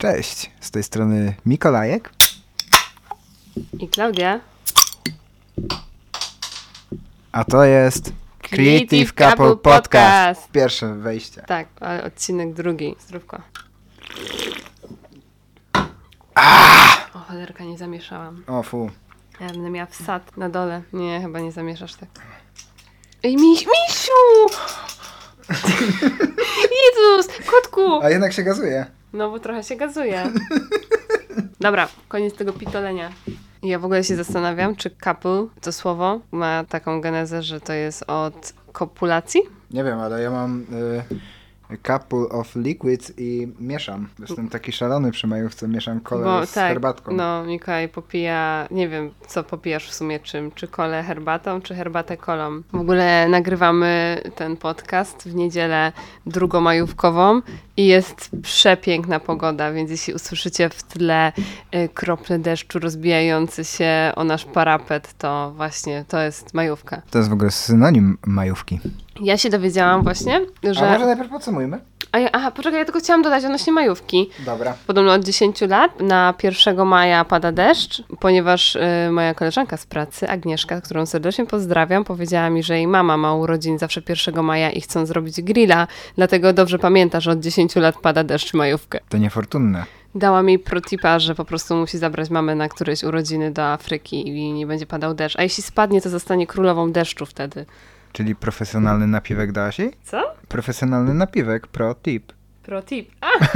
Cześć, z tej strony Mikolajek. I Klaudia. A to jest Creative Couple Podcast. Pierwsze wejście. Tak, ale odcinek drugi. Zdrówko. O, cholerka, nie zamieszałam. O fu. Ja będę miała wsad na dole. Nie, chyba nie zamieszasz tak. Ej, miś, misiu! Jezus, kotku! A jednak się gazuje. No, bo trochę się gazuje. Dobra, koniec tego pitolenia. Ja w ogóle się zastanawiam, czy couple, to słowo, ma taką genezę, że to jest od kopulacji? Nie wiem, ale ja mam y, couple of liquids i mieszam. Jestem taki szalony przy majówce, mieszam kolę z herbatką. No, Mikołaj popija, nie wiem co popijasz w sumie czym, czy kolę herbatą, czy herbatę kolą. W ogóle nagrywamy ten podcast w niedzielę drugomajówkową i jest przepiękna pogoda, więc jeśli usłyszycie w tle y, krople deszczu rozbijający się o nasz parapet, to właśnie to jest majówka. To jest w ogóle synonim majówki. Ja się dowiedziałam właśnie, że... A może najpierw podsumujmy? A ja, aha, poczekaj, ja tylko chciałam dodać odnośnie majówki. Dobra. Podobno od 10 lat na 1 maja pada deszcz, ponieważ y, moja koleżanka z pracy, Agnieszka, którą serdecznie pozdrawiam, powiedziała mi, że jej mama ma urodzin zawsze 1 maja i chcą zrobić grilla, dlatego dobrze pamięta, że od 10 lat pada deszcz majówkę. To niefortunne. Dała mi protipa, że po prostu musi zabrać mamę na któreś urodziny do Afryki i nie będzie padał deszcz. A jeśli spadnie, to zostanie królową deszczu wtedy. Czyli profesjonalny napiwek dałaś jej? Co? Profesjonalny napiwek, pro tip. Protip. A!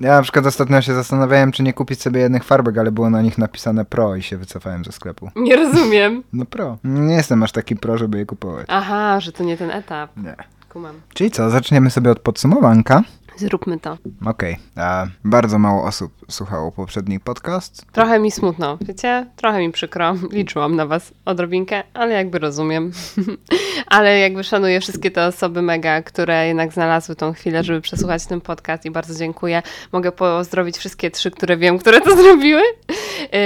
Ja na przykład ostatnio się zastanawiałem, czy nie kupić sobie jednych farbek, ale było na nich napisane pro i się wycofałem ze sklepu. Nie rozumiem. No pro. Nie jestem aż taki pro, żeby je kupować. Aha, że to nie ten etap. Nie. Kumam. Czyli co, zaczniemy sobie od podsumowanka. Zróbmy to. Okej. a Bardzo mało osób słuchało poprzedni podcast. Trochę mi smutno, wiecie? Trochę mi przykro. Liczyłam na was odrobinkę, ale jakby rozumiem. ale jakby szanuję wszystkie te osoby mega, które jednak znalazły tą chwilę, żeby przesłuchać ten podcast i bardzo dziękuję. Mogę pozdrowić wszystkie trzy, które wiem, które to zrobiły.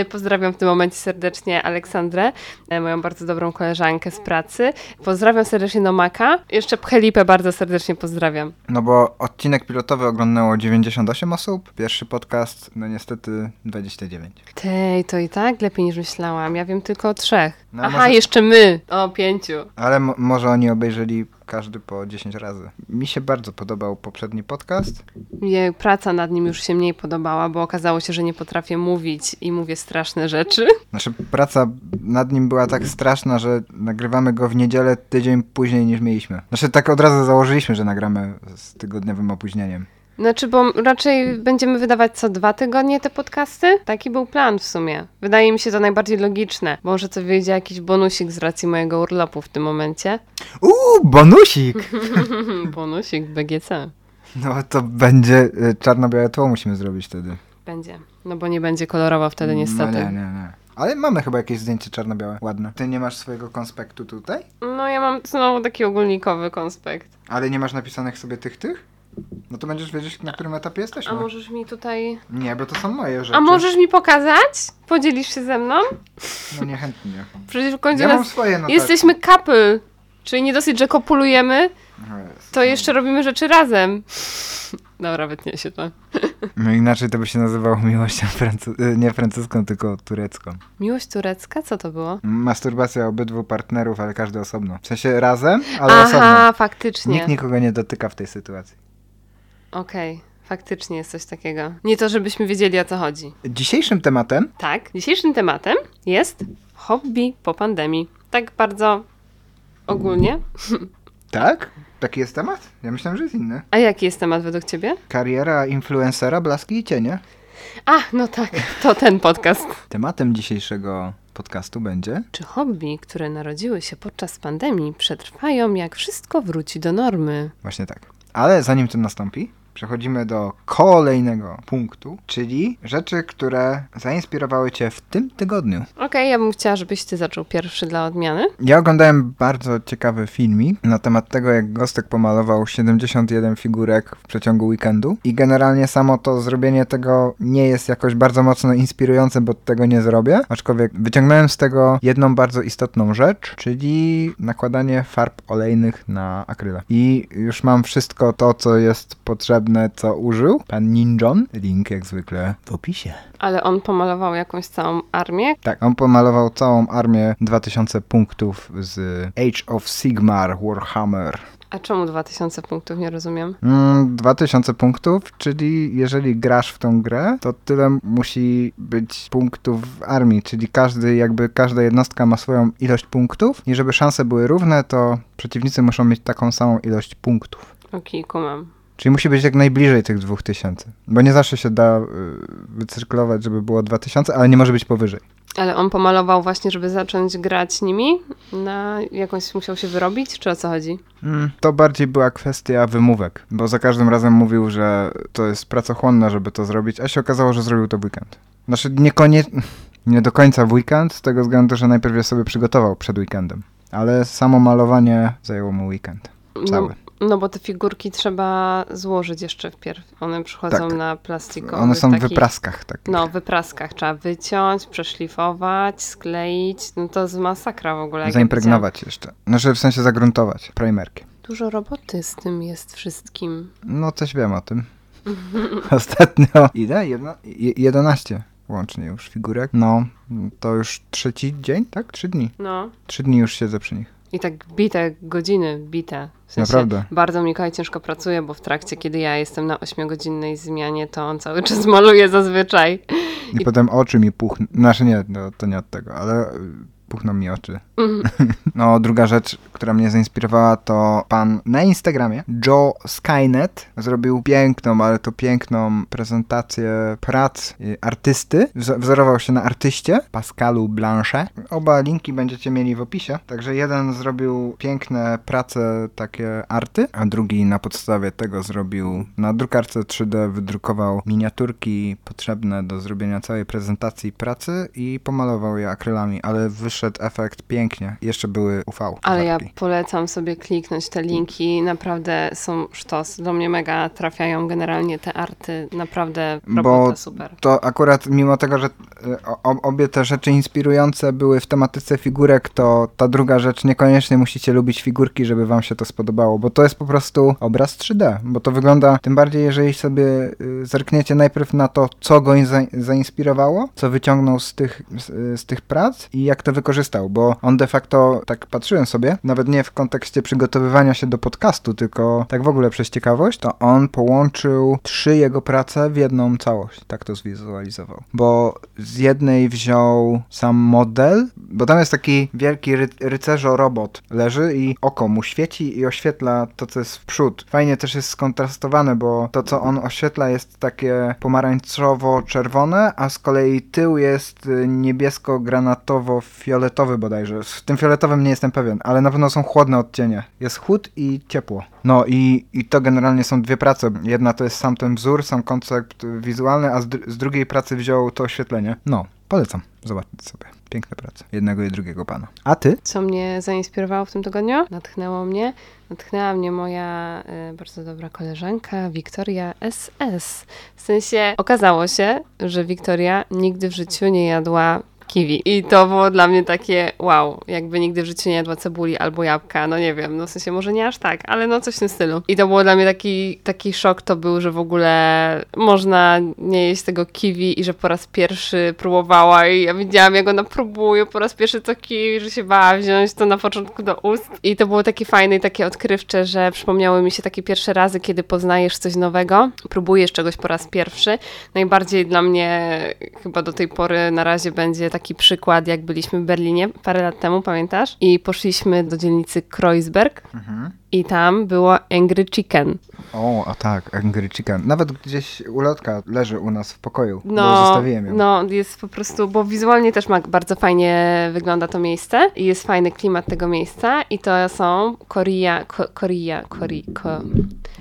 Y, Pozdrawiam w tym momencie serdecznie Aleksandrę, e, moją bardzo dobrą koleżankę z pracy. Pozdrawiam serdecznie Nomaka. Jeszcze Pchelipę bardzo serdecznie pozdrawiam. No bo odcinek pilotowy oglądało 98 osób, pierwszy podcast, no niestety 29. Tej, to i tak lepiej niż myślałam. Ja wiem tylko o trzech. No, Aha, może- jeszcze my. O pięciu. Ale mo- może oni obejrzeli każdy po 10 razy. Mi się bardzo podobał poprzedni podcast. Mnie praca nad nim już się mniej podobała, bo okazało się, że nie potrafię mówić i mówię straszne rzeczy. Znaczy, praca nad nim była tak straszna, że nagrywamy go w niedzielę tydzień później niż mieliśmy. Znaczy, tak od razu założyliśmy, że nagramy z tygodniowym opóźnieniem. Znaczy, bo raczej będziemy wydawać co dwa tygodnie te podcasty? Taki był plan w sumie. Wydaje mi się to najbardziej logiczne. bo Może to wyjdzie jakiś bonusik z racji mojego urlopu w tym momencie. Uuu, bonusik! bonusik BGC. No to będzie y, czarno-białe tło musimy zrobić wtedy. Będzie. No bo nie będzie kolorowo wtedy niestety. No nie, nie, nie. Ale mamy chyba jakieś zdjęcie czarno-białe, ładne. Ty nie masz swojego konspektu tutaj? No ja mam znowu taki ogólnikowy konspekt. Ale nie masz napisanych sobie tych, tych? No to będziesz wiedzieć, na którym etapie jesteśmy. A możesz mi tutaj... Nie, bo to są moje rzeczy. A możesz mi pokazać? Podzielisz się ze mną? No niechętnie. Przecież w końcu Ja mam nas... swoje notatki. Jesteśmy couple. Czyli nie dosyć, że kopulujemy, O Jezu. to jeszcze robimy rzeczy razem. Dobra, wytnie się to. No inaczej to by się nazywało miłością francu- y, nie francuską, tylko turecką. Miłość turecka? Co to było? Masturbacja obydwu partnerów, ale każdy osobno. W sensie razem, ale Aha, osobno. faktycznie. Nikt nikogo nie dotyka w tej sytuacji. Okej, faktycznie jest coś takiego. Nie to, żebyśmy wiedzieli o co chodzi. Dzisiejszym tematem Tak, dzisiejszym tematem jest hobby po pandemii. Tak bardzo ogólnie. Tak? Taki jest temat? Ja myślałem, że jest inny. A jaki jest temat według ciebie? Kariera influencera, blaski i cienie. A, no tak, to ten podcast. Tematem dzisiejszego podcastu będzie... Czy hobby, które narodziły się podczas pandemii, przetrwają, jak wszystko wróci do normy? Właśnie tak. Ale zanim to nastąpi, przechodzimy do kolejnego punktu, czyli rzeczy, które zainspirowały Cię w tym tygodniu. Okej, ja bym chciała, żebyś ty zaczął pierwszy dla odmiany. Ja oglądałem bardzo ciekawy filmik na temat tego, jak Gostek pomalował 71 figurek w przeciągu weekendu i generalnie samo to zrobienie tego nie jest jakoś bardzo mocno inspirujące, bo tego nie zrobię, aczkolwiek wyciągnąłem z tego jedną bardzo istotną rzecz, czyli nakładanie farb olejnych na akryle. I już mam wszystko to, co jest potrzebne co użył. Pan Ninjon. Link jak zwykle w opisie. Ale on pomalował jakąś całą armię. Tak, on pomalował całą armię 2000 punktów z Age of Sigmar Warhammer. A czemu 2000 punktów? Nie rozumiem. Mm, 2000 punktów, czyli jeżeli grasz w tą grę, to tyle musi być punktów w armii, czyli każdy, jakby każda jednostka ma swoją ilość punktów i żeby szanse były równe, to przeciwnicy muszą mieć taką samą ilość punktów. Okej, kumam. Czyli musi być jak najbliżej tych 2000, bo nie zawsze się da y, wycyrkulować, żeby było 2000, ale nie może być powyżej. Ale on pomalował właśnie, żeby zacząć grać nimi? Na jakąś musiał się wyrobić? Czy o co chodzi? Mm, To bardziej była kwestia wymówek, bo za każdym razem mówił, że to jest pracochłonne, żeby to zrobić, a się okazało, że zrobił to w weekend. Znaczy niekoniecznie, nie do końca w weekend, z tego względu, że najpierw je sobie przygotował przed weekendem. Ale samo malowanie zajęło mu weekend. Cały. No, no bo te figurki trzeba złożyć jeszcze wpierw. One przychodzą Tak. na plastikowych One są w takich- wypraskach takich. No, w wypraskach. Trzeba wyciąć, przeszlifować, skleić. No to jest masakra w ogóle. Zaimpregnować jeszcze. Znaczy w sensie zagruntować primerkiem. widziałam. Dużo roboty z tym jest wszystkim. No coś wiem o tym. Ostatnio ile? Jedna, je- 11 łącznie już figurek. No, to już trzeci dzień, tak? Trzy dni. No. Trzy dni już siedzę przy nich. I tak bite godziny, bite. W sensie Naprawdę. Bardzo Mikołaj ciężko pracuje, bo w trakcie, kiedy ja jestem na ośmiogodzinnej zmianie, to on cały czas maluje zazwyczaj. I, I- potem oczy mi puchną. Znaczy nie, no, to nie od tego, ale puchną mi oczy. No, druga rzecz, która mnie zainspirowała, to pan na Instagramie, Joe Skynet, zrobił piękną, ale to piękną prezentację prac artysty. Wz- Wzorował się na artyście, Pascalu Blanche. Oba linki będziecie mieli w opisie. Także jeden zrobił piękne prace, takie arty, a drugi na podstawie tego zrobił na drukarce 3D, wydrukował miniaturki potrzebne do zrobienia całej prezentacji pracy i pomalował je akrylami, ale wyszedł efekt pięknie. Jeszcze były UV. Ale ja polecam sobie kliknąć te linki. Naprawdę są sztos. Do mnie mega trafiają generalnie te arty. Naprawdę robota Bo super. To akurat mimo tego, że y, o, obie te rzeczy inspirujące były w tematyce figurek, to ta druga rzecz niekoniecznie musicie lubić figurki, żeby wam się to spodobało, bo to jest po prostu obraz 3D, bo to wygląda, tym bardziej jeżeli sobie y, zerkniecie najpierw na to, co go in- za, zainspirowało, co wyciągnął z tych, z, z tych prac i jak to wykorzystał, bo on de facto, tak patrzyłem sobie, nawet nie w kontekście przygotowywania się do podcastu, tylko tak w ogóle przez ciekawość, to on połączył trzy jego prace w jedną całość, tak to zwizualizował. Bo z jednej wziął sam model, bo tam jest taki wielki ry rycerzo robot, leży i oko mu świeci i oświetla to, co jest w przód. Fajnie też jest skontrastowane, bo to, co on oświetla jest takie pomarańczowo-czerwone, a z kolei tył jest y, niebiesko-granatowo-fioletowy bodajże. W tym fioletowym nie jestem pewien, ale na pewno są chłodne odcienie. Jest chłód i ciepło. No i, i to generalnie są dwie prace. Jedna to jest sam ten wzór, sam koncept wizualny, a z, dr- z drugiej pracy wziął to oświetlenie. No, polecam. Zobaczcie sobie. Piękne prace. Jednego i drugiego pana. A ty? Co mnie zainspirowało w tym tygodniu? Natchnęło mnie. Natchnęła mnie moja y, bardzo dobra koleżanka Wiktoria SS. W sensie okazało się, że Wiktoria nigdy w życiu nie jadła kiwi. I to było dla mnie takie wow, jakby nigdy w życiu nie jadła cebuli albo jabłka, no nie wiem, no w sensie może nie aż tak, ale no coś w tym stylu. I to było dla mnie taki, taki szok to był, że w ogóle można nie jeść tego kiwi i że po raz pierwszy próbowała i ja widziałam jak ona próbuje po raz pierwszy to kiwi, że się bała wziąć to na początku do ust. I to było takie fajne i takie odkrywcze, że przypomniały mi się takie pierwsze razy, kiedy poznajesz coś nowego, próbujesz czegoś po raz pierwszy. Najbardziej dla mnie chyba do tej pory na razie będzie taki przykład, jak byliśmy w Berlinie parę lat temu, pamiętasz? I poszliśmy do dzielnicy Kreuzberg i tam było Angry Chicken. O, a tak, Angry Chicken. Nawet gdzieś ulotka leży u nas w pokoju, bo No, zostawiłem ją. no, jest po prostu, bo wizualnie też ma bardzo fajnie wygląda to miejsce i jest fajny klimat tego miejsca i to są Korea, ko, Korea, Kori, ko,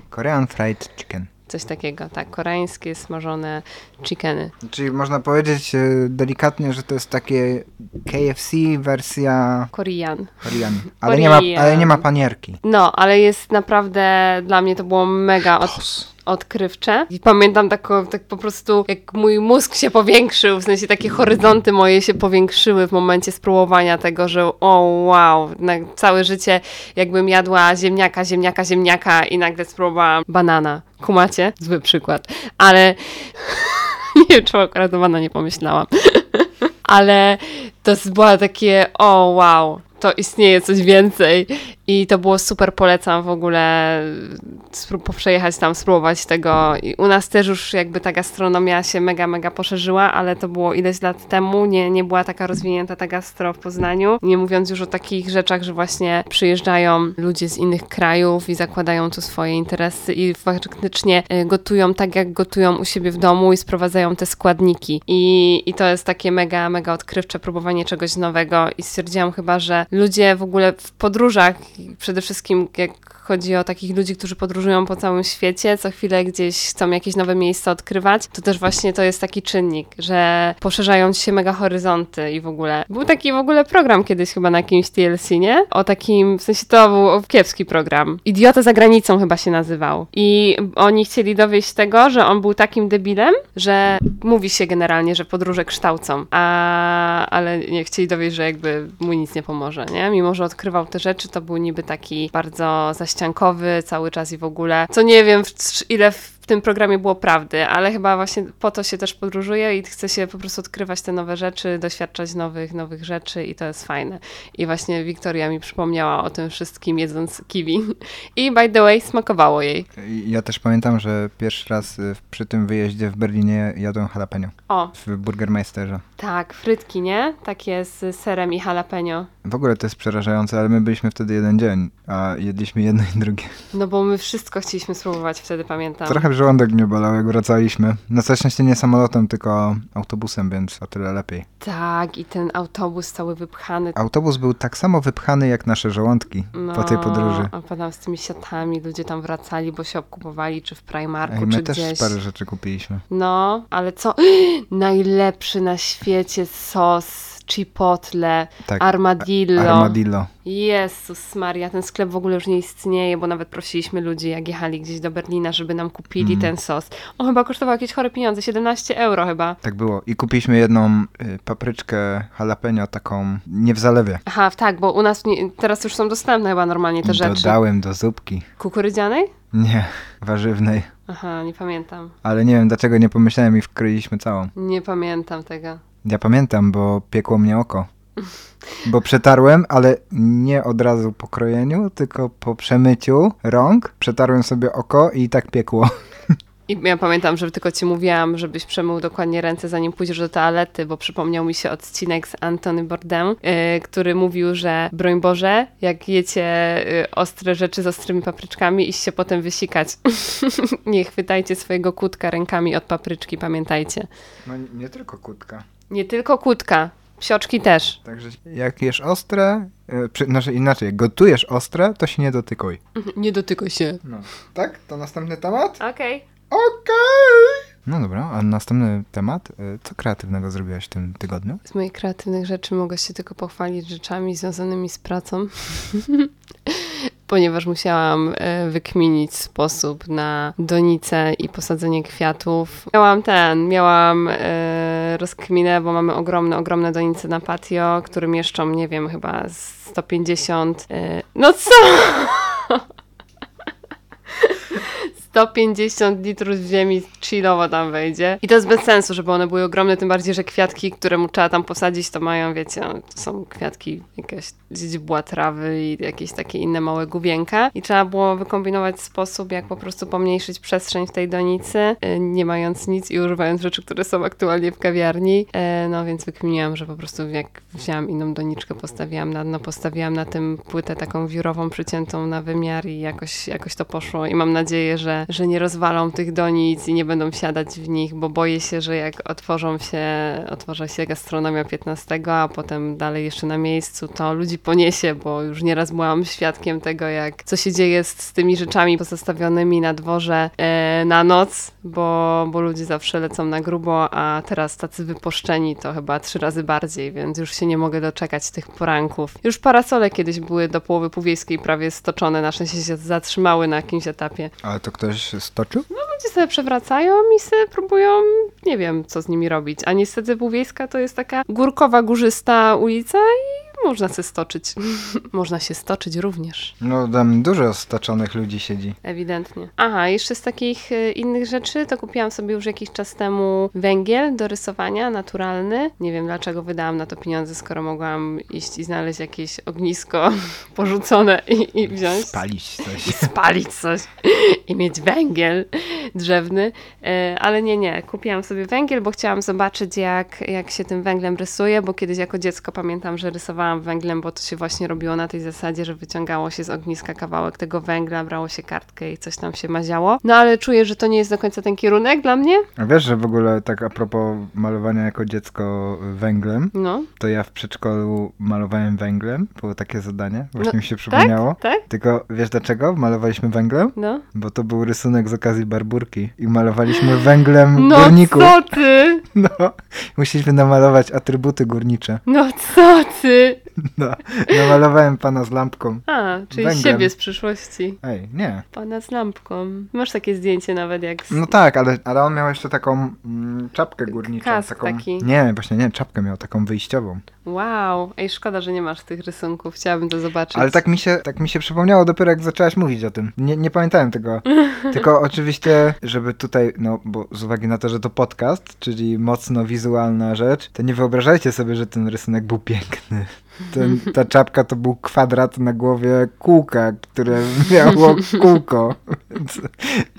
Korean Fried Chicken. Coś takiego, tak, koreańskie smażone chickeny. Czyli można powiedzieć e, delikatnie, że to jest takie KFC wersja Korean. Korean. Ale nie ma, Korean. ale nie ma panierki. No, ale jest naprawdę, dla mnie to było mega, od. Odkrywcze. I pamiętam taką, tak po prostu, jak mój mózg się powiększył, w sensie takie horyzonty moje się powiększyły w momencie spróbowania tego, że o wow, całe życie jakbym jadła ziemniaka, ziemniaka, ziemniaka i nagle spróbowałam banana. Kumacie? Zły przykład. Ale nie wiem, czemu akurat o bananie pomyślałam. Ale to było takie, o wow, to istnieje coś więcej i to było super, polecam w ogóle przejechać tam, spróbować tego. I u nas też już jakby ta gastronomia się mega, mega poszerzyła, ale to było ileś lat temu, nie, nie była taka rozwinięta ta gastro w Poznaniu. Nie mówiąc już o takich rzeczach, że właśnie przyjeżdżają ludzie z innych krajów i zakładają tu swoje interesy i faktycznie y, gotują tak, jak gotują u siebie w domu i sprowadzają te składniki. I, i to jest takie mega, mega odkrywcze próbowanie czegoś nowego i stwierdziłam chyba, że ludzie w ogóle w podróżach, przede wszystkim jak chodzi o takich ludzi, którzy podróżują po całym świecie, co chwilę gdzieś chcą jakieś nowe miejsca odkrywać, to też właśnie to jest taki czynnik, że poszerzają się mega horyzonty i w ogóle. Był taki w ogóle program kiedyś chyba na jakimś TLC, nie? O takim, w sensie to był kiepski program. Idiota za granicą chyba się nazywał. I oni chcieli dowieść tego, że on był takim debilem, że mówi się generalnie, że podróże kształcą, a, ale nie chcieli dowieść, że jakby mu nic nie pomoże, nie? Mimo, że odkrywał te rzeczy, to był niby taki bardzo zaściankowy cały czas i w ogóle, co nie wiem ile w tym programie było prawdy, ale chyba właśnie po to się też podróżuje i chce się po prostu odkrywać te nowe rzeczy, doświadczać nowych, nowych rzeczy i to jest fajne. I właśnie Wiktoria mi przypomniała o tym wszystkim jedząc kiwi. I by the way, smakowało jej. Ja też pamiętam, że pierwszy raz y, przy tym wyjeździe w Berlinie jadłem jalapeno O, w Burgermeisterze. tak, frytki, nie? Takie z serem i jalapeno. W ogóle to jest przerażające, ale my byliśmy wtedy jeden dzień, a jedliśmy jedno i drugie. No bo my wszystko chcieliśmy spróbować wtedy, pamiętam. Trochę żołądek mnie bolał, jak wracaliśmy. Na całe szczęście nie samolotem, tylko autobusem, więc o tyle lepiej. Tak, i ten autobus cały wypchany. Autobus był tak samo wypchany jak nasze żołądki No, po tej podróży. A potem z tymi siatami ludzie tam wracali, bo się obkupowali, czy w Primarku, Ej, my czy też gdzieś. parę rzeczy kupiliśmy. No, ale co? Najlepszy na świecie sos chipotle, Tak, armadillo. Armadillo. Jezus Maria, ten sklep w ogóle już nie istnieje, bo nawet prosiliśmy ludzi, jak jechali gdzieś do Berlina, żeby nam kupili Mhm. ten sos. On chyba kosztował jakieś chore pieniądze, 17 euro chyba. Tak było. I kupiliśmy jedną y, papryczkę jalapeno, taką nie w zalewie. Aha, tak, bo u nas nie, teraz już są dostępne chyba normalnie te rzeczy. Dodałem do zupki. Kukurydzianej? Nie, warzywnej. Aha, nie pamiętam. Ale nie wiem dlaczego nie pomyślałem i wkroiliśmy całą. Nie pamiętam tego. Ja pamiętam, bo piekło mnie oko. Bo przetarłem, ale nie od razu po krojeniu, tylko po przemyciu rąk. Przetarłem sobie oko i tak piekło. I ja pamiętam, że tylko ci mówiłam, żebyś przemył dokładnie ręce, zanim pójdziesz do toalety, bo przypomniał mi się odcinek z Antony Bourdain, yy, który mówił, że broń Boże, jak jecie yy, ostre rzeczy z ostrymi papryczkami, iście potem wysikać. Nie chwytajcie swojego kutka rękami od papryczki, pamiętajcie. No nie tylko kutka. Nie tylko kutka, psioczki też. Także jak jesz ostre, y, przy, znaczy inaczej, jak gotujesz ostre, to się nie dotykuj. Nie dotykaj się. No. Tak? To następny temat? Okej. Okej! No dobra, a następny temat. Y, Co kreatywnego zrobiłaś w tym tygodniu? Z moich kreatywnych rzeczy mogę się tylko pochwalić rzeczami związanymi z pracą, ponieważ musiałam e, wykminić sposób na donicę i posadzenie kwiatów. Miałam ten, miałam e, rozkminę, bo mamy ogromne, ogromne donice na patio, które mieszczą, nie wiem, chyba z 150. E, no co? 150 litrów ziemi chillowo tam wejdzie. I to jest bez sensu, żeby one były ogromne, tym bardziej, że kwiatki, które mu trzeba tam posadzić, to mają, wiecie, no, to są kwiatki, jakaś źdźbła trawy i jakieś takie inne małe gubienka. I trzeba było wykombinować sposób, jak po prostu pomniejszyć przestrzeń w tej donicy, y, nie mając nic i używając rzeczy, które są aktualnie w kawiarni. E, No więc wykminiłam, że po prostu jak wzięłam inną doniczkę, postawiłam na dno, postawiłam na tym płytę taką wiórową, przyciętą na wymiar i jakoś, jakoś to poszło. I mam nadzieję, że, że nie rozwalą tych donic i nie będą siadać w nich, bo boję się, że jak otworzą się, otworzy się gastronomia 15, a potem dalej jeszcze na miejscu, to ludzi poniesie, bo już nieraz byłam świadkiem tego, jak co się dzieje z, z tymi rzeczami pozostawionymi na dworze e, na noc, bo, bo ludzie zawsze lecą na grubo, a teraz tacy wypuszczeni to chyba trzy razy bardziej, więc już się nie mogę doczekać tych poranków. Już parasole kiedyś były do połowy półwiejskiej prawie stoczone, na szczęście się zatrzymały na jakimś etapie. Ale to ktoś stoczył? Ludzie sobie przewracają i sobie próbują, nie wiem, co z nimi robić. A niestety Półwiejska to jest taka górkowa, górzysta ulica i można się stoczyć. można się stoczyć również. No tam dużo stoczonych ludzi siedzi. Ewidentnie. Aha, jeszcze z takich y, innych rzeczy, to kupiłam sobie już jakiś czas temu węgiel do rysowania, naturalny. Nie wiem dlaczego wydałam na to pieniądze, skoro mogłam iść i znaleźć jakieś ognisko porzucone i, i wziąć. Spalić coś. I spalić coś i mieć węgiel drzewny, E, ale nie, nie, kupiłam sobie węgiel, bo chciałam zobaczyć jak, jak się tym węglem rysuje, bo kiedyś jako dziecko pamiętam, że rysowałam węglem, bo to się właśnie robiło na tej zasadzie, że wyciągało się z ogniska kawałek tego węgla, brało się kartkę i coś tam się maziało. No ale czuję, że to nie jest do końca ten kierunek dla mnie. A wiesz, że w ogóle tak a propos malowania jako dziecko węglem, No, to ja w przedszkolu malowałem węglem. Było takie zadanie, właśnie No, mi się przypomniało. tak? Tylko wiesz dlaczego malowaliśmy węglem? No. Bo to był rysunek z okazji barburki i malowaliśmy węglem No górników. co ty? No, musieliśmy namalować atrybuty górnicze. No co ty? No, namalowałem pana z lampką. A, czyli Węglem. siebie z przyszłości. Ej, nie. Pana z lampką. Masz takie zdjęcie nawet jak z... No tak, ale, ale on miał jeszcze taką mm, czapkę górniczą. Kask taką, taki. Nie, właśnie nie, czapkę miał taką wyjściową. Wow, ej, szkoda, że nie masz tych rysunków. Chciałabym to zobaczyć. Ale tak mi się, tak mi się przypomniało dopiero jak zaczęłaś mówić o tym. Nie, nie pamiętałem tego. Tylko oczywiście, żeby tutaj, no bo z uwagi na to, że to podcast, czyli mocno wizualna rzecz, to nie wyobrażajcie sobie, że ten rysunek był piękny. Ten, ta czapka to był kwadrat na głowie kółka, które miało kółko. Więc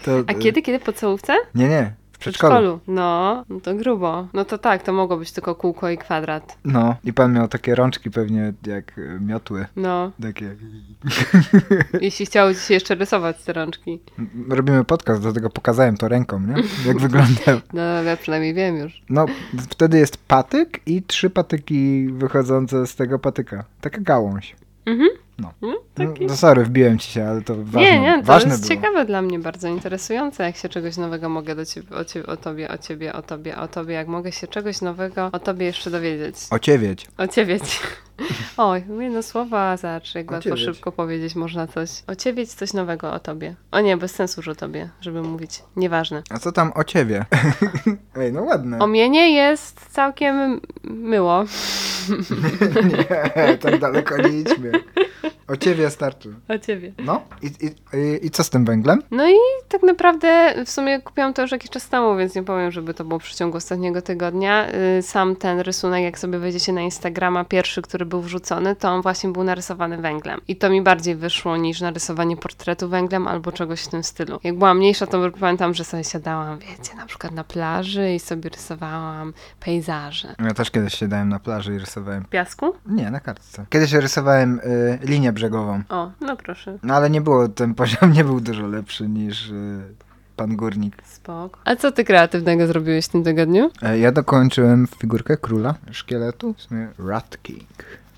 To, A kiedy, kiedy po całówce? Nie, nie. Przedszkolu. przedszkolu. No, no to grubo. No to tak, to mogło być tylko kółko i kwadrat. No, i pan miał takie rączki pewnie jak e, miotły. No, Takie. jeśli chciało ci się jeszcze rysować te rączki. Robimy podcast, dlatego pokazałem to ręką, nie? Jak wygląda. No, ja przynajmniej wiem już. No, wtedy jest patyk i trzy patyki wychodzące z tego patyka. Taka gałąź. Mhm. No. Mm, No, taki. no sorry, wbiłem ci się, ale to ważne, nie, nie, to ważne jest było. ciekawe dla mnie, bardzo interesujące, jak się czegoś nowego mogę do ciebie, o, ciebie, o tobie, o ciebie, o tobie, o tobie, jak mogę się czegoś nowego o tobie jeszcze dowiedzieć. Ociewieć. O ciebie. Oj, jedno słowa, zacz, jak łatwo szybko powiedzieć można coś. O ciebie coś nowego o tobie. O nie, bez sensu, że o tobie, żeby mówić. Nieważne. A co tam o ciebie? Ej, no ładne. O mienie jest całkiem myło. nie, tak daleko nie idźmy. O ciebie starczy. O ciebie. No, i, i, i, co z tym węglem? No i tak naprawdę w sumie kupiłam to już jakiś czas temu, więc nie powiem, żeby to było w przeciągu ostatniego tygodnia. Y, Sam ten rysunek, jak sobie wejdziecie na Instagrama, pierwszy, który był wrzucony, to on właśnie był narysowany węglem. I to mi bardziej wyszło niż narysowanie portretu węglem albo czegoś w tym stylu. Jak byłam mniejsza, to pamiętam, że sobie siadałam, wiecie, na przykład na plaży i sobie rysowałam pejzaże. Ja też kiedyś siadałem na plaży i rysowałem. W piasku? Nie, na kartce. Kiedyś rysowałem y, linię brzegową. O, no proszę. No ale nie było, ten poziom nie był dużo lepszy niż y, pan górnik. Spoko. A co ty kreatywnego zrobiłeś w tym tygodniu? E, Ja dokończyłem figurkę króla szkieletu, w sumie Rat King.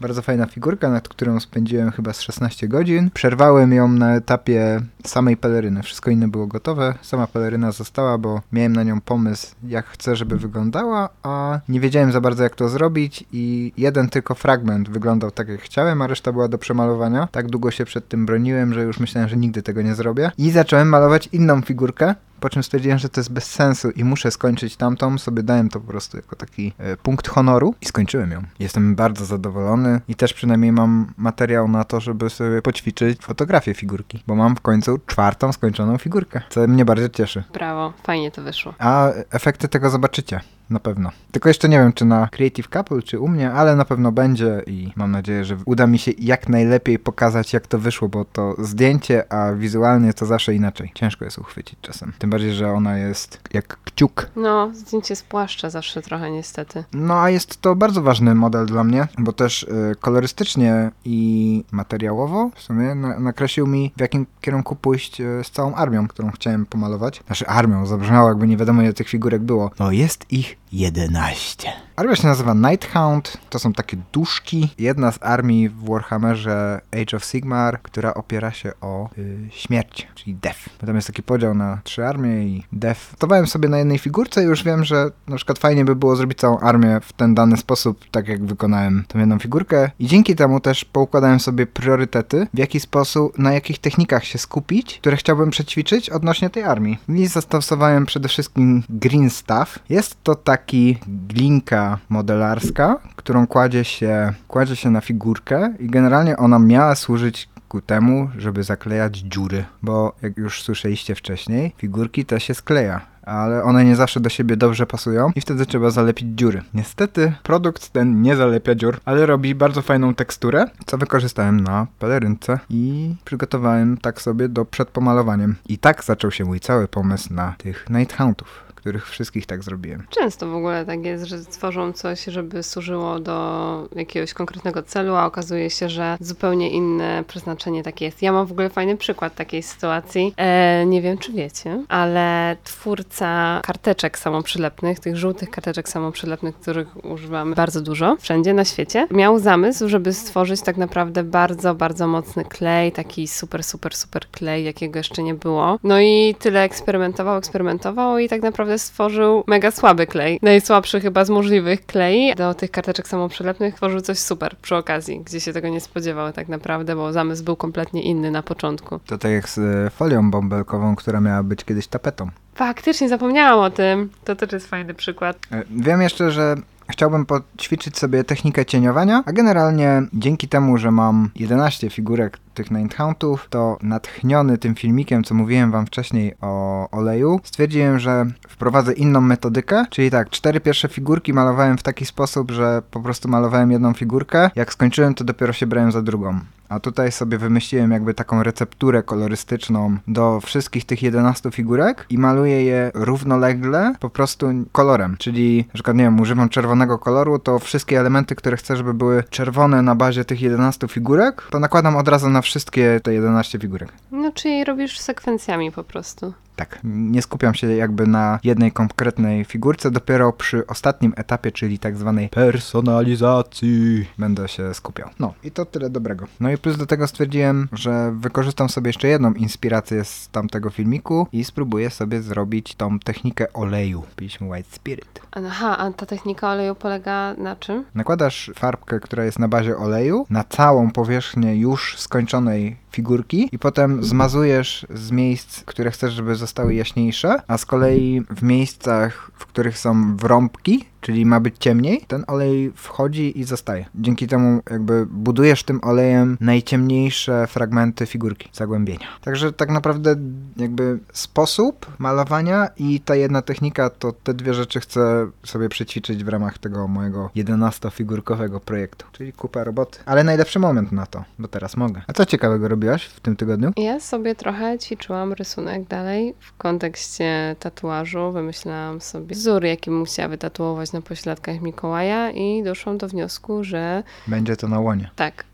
Bardzo fajna figurka, nad którą spędziłem chyba z 16 godzin. Przerwałem ją na etapie samej peleryny. Wszystko inne było gotowe. Sama peleryna została, bo miałem na nią pomysł, jak chcę, żeby wyglądała, a nie wiedziałem za bardzo, jak to zrobić i jeden tylko fragment wyglądał tak, jak chciałem, a reszta była do przemalowania. Tak długo się przed tym broniłem, że już myślałem, że nigdy tego nie zrobię. I zacząłem malować inną figurkę, po czym stwierdziłem, że to jest bez sensu i muszę skończyć tamtą. Sobie dałem to po prostu jako taki e, punkt honoru i skończyłem ją. Jestem bardzo zadowolony i też przynajmniej mam materiał na to, żeby sobie poćwiczyć fotografię figurki, bo mam w końcu czwartą skończoną figurkę, co mnie bardzo cieszy. Brawo, fajnie to wyszło. A efekty tego zobaczycie. Na pewno. Tylko jeszcze nie wiem, czy na Creative Couple, czy u mnie, ale na pewno będzie i mam nadzieję, że uda mi się jak najlepiej pokazać, jak to wyszło, bo to zdjęcie, a wizualnie to zawsze inaczej. Ciężko jest uchwycić czasem. Tym bardziej, że ona jest jak kciuk. No, zdjęcie z płaszcza zawsze trochę niestety. No a jest to bardzo ważny model dla mnie, bo też y, kolorystycznie i materiałowo w sumie na, nakreślił mi, w jakim kierunku pójść y, z całą armią, którą chciałem pomalować. Znaczy armią, zabrzmiało jakby nie wiadomo ile tych figurek było. No jest ich 11. Armia się nazywa Nighthound, to są takie duszki. Jedna z armii w Warhammerze Age of Sigmar, która opiera się o y, śmierć, czyli Death. Tam jest taki podział na trzy armie i Death. Stawałem sobie na jednej figurce i już wiem, że na przykład fajnie by było zrobić całą armię w ten dany sposób, tak jak wykonałem tą jedną figurkę. I dzięki temu też poukładałem sobie priorytety, w jaki sposób, na jakich technikach się skupić, które chciałbym przećwiczyć odnośnie tej armii. I zastosowałem przede wszystkim Green Staff. Jest to taki glinka modelarska, którą kładzie się, kładzie się na figurkę i generalnie ona miała służyć ku temu, żeby zaklejać dziury, bo jak już słyszeliście wcześniej, figurki te się skleja ale one nie zawsze do siebie dobrze pasują i wtedy trzeba zalepić dziury. Niestety produkt ten nie zalepia dziur, ale robi bardzo fajną teksturę, co wykorzystałem na pelerynce i przygotowałem tak sobie do przed pomalowaniem. I tak zaczął się mój cały pomysł na tych Nighthoundów których wszystkich tak zrobiłem. Często w ogóle tak jest, że tworzą coś, żeby służyło do jakiegoś konkretnego celu, a okazuje się, że zupełnie inne przeznaczenie takie jest. Ja mam w ogóle fajny przykład takiej sytuacji. E, nie wiem, czy wiecie, ale twórca karteczek samoprzylepnych, tych żółtych karteczek samoprzylepnych, których używamy bardzo dużo wszędzie na świecie, miał zamysł, żeby stworzyć tak naprawdę bardzo, bardzo mocny klej, taki super, super, super klej, jakiego jeszcze nie było. No i tyle eksperymentował, eksperymentował i tak naprawdę stworzył mega słaby klej. Najsłabszy chyba z możliwych klei. Do tych karteczek samoprzylepnych tworzył coś super przy okazji, gdzie się tego nie spodziewał tak naprawdę, bo zamysł był kompletnie inny na początku. To tak jak z e, folią bąbelkową, która miała być kiedyś tapetą. Faktycznie zapomniałam o tym. To też jest fajny przykład. E, wiem jeszcze, że Chciałbym poćwiczyć sobie technikę cieniowania, a generalnie dzięki temu, że mam 11 figurek tych Ninehoundów, to natchniony tym filmikiem, co mówiłem wam wcześniej o oleju, stwierdziłem, że wprowadzę inną metodykę, czyli tak, cztery pierwsze figurki malowałem w taki sposób, że po prostu malowałem jedną figurkę, jak skończyłem, to dopiero się brałem za drugą. A tutaj sobie wymyśliłem jakby taką recepturę kolorystyczną do wszystkich tych 11 figurek i maluję je równolegle po prostu kolorem. Czyli, przykład, nie wiem, używam czerwonego koloru, to wszystkie elementy, które chcę, żeby były czerwone na bazie tych 11 figurek, to nakładam od razu na wszystkie te 11 figurek. No, czyli robisz sekwencjami po prostu. Tak, nie skupiam się jakby na jednej konkretnej figurce, dopiero przy ostatnim etapie, czyli tak zwanej personalizacji będę się skupiał. No i to tyle dobrego. No i plus do tego stwierdziłem, że wykorzystam sobie jeszcze jedną inspirację z tamtego filmiku i spróbuję sobie zrobić tą technikę oleju. Piliśmy White Spirit. Aha, a ta technika oleju polega na czym? Nakładasz farbkę, która jest na bazie oleju, na całą powierzchnię już skończonej figurki i potem zmazujesz z miejsc, które chcesz, żeby zostały jaśniejsze, a z kolei w miejscach, w których są wrąbki, czyli ma być ciemniej, ten olej wchodzi i zostaje. Dzięki temu jakby budujesz tym olejem najciemniejsze fragmenty figurki, zagłębienia. Także tak naprawdę jakby sposób malowania i ta jedna technika, to te dwie rzeczy chcę sobie przećwiczyć w ramach tego mojego 11-figurkowego projektu. Czyli kupa roboty. Ale najlepszy moment na to, bo teraz mogę. A co ciekawego robiłaś w tym tygodniu? Ja sobie trochę ćwiczyłam rysunek dalej w kontekście tatuażu. Wymyślałam sobie wzór, jaki musiała wytatuować na pośladkach Mikołaja i doszłam do wniosku, że... Będzie to na łonie. Tak.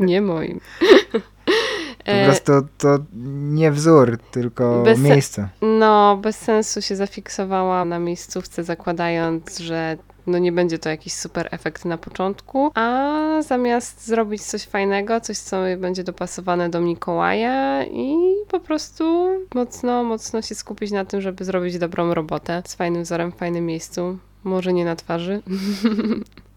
nie moim. Po prostu to nie wzór, tylko bez miejsce. No, bez sensu się zafiksowała na miejscówce, zakładając, że no nie będzie to jakiś super efekt na początku, a zamiast zrobić coś fajnego, coś, co będzie dopasowane do Mikołaja i po prostu mocno, mocno się skupić na tym, żeby zrobić dobrą robotę z fajnym wzorem w fajnym miejscu. Może nie na twarzy.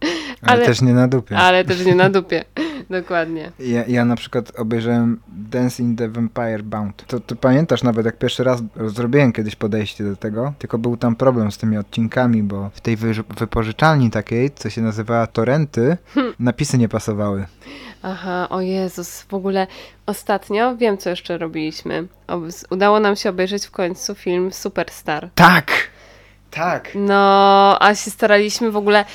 ale, ale też nie na dupie. Ale też nie na dupie. Dokładnie. Ja, ja na przykład obejrzałem Dancing the Vampire Bound. To, to pamiętasz nawet, jak pierwszy raz zrobiłem kiedyś podejście do tego, tylko był tam problem z tymi odcinkami, bo w tej wy, wypożyczalni takiej, co się nazywała Torrenty, hmm. napisy nie pasowały. Aha, o Jezus, w ogóle ostatnio wiem, co jeszcze robiliśmy. Udało nam się obejrzeć w końcu film Superstar. Tak! Tak. No, a się staraliśmy w ogóle.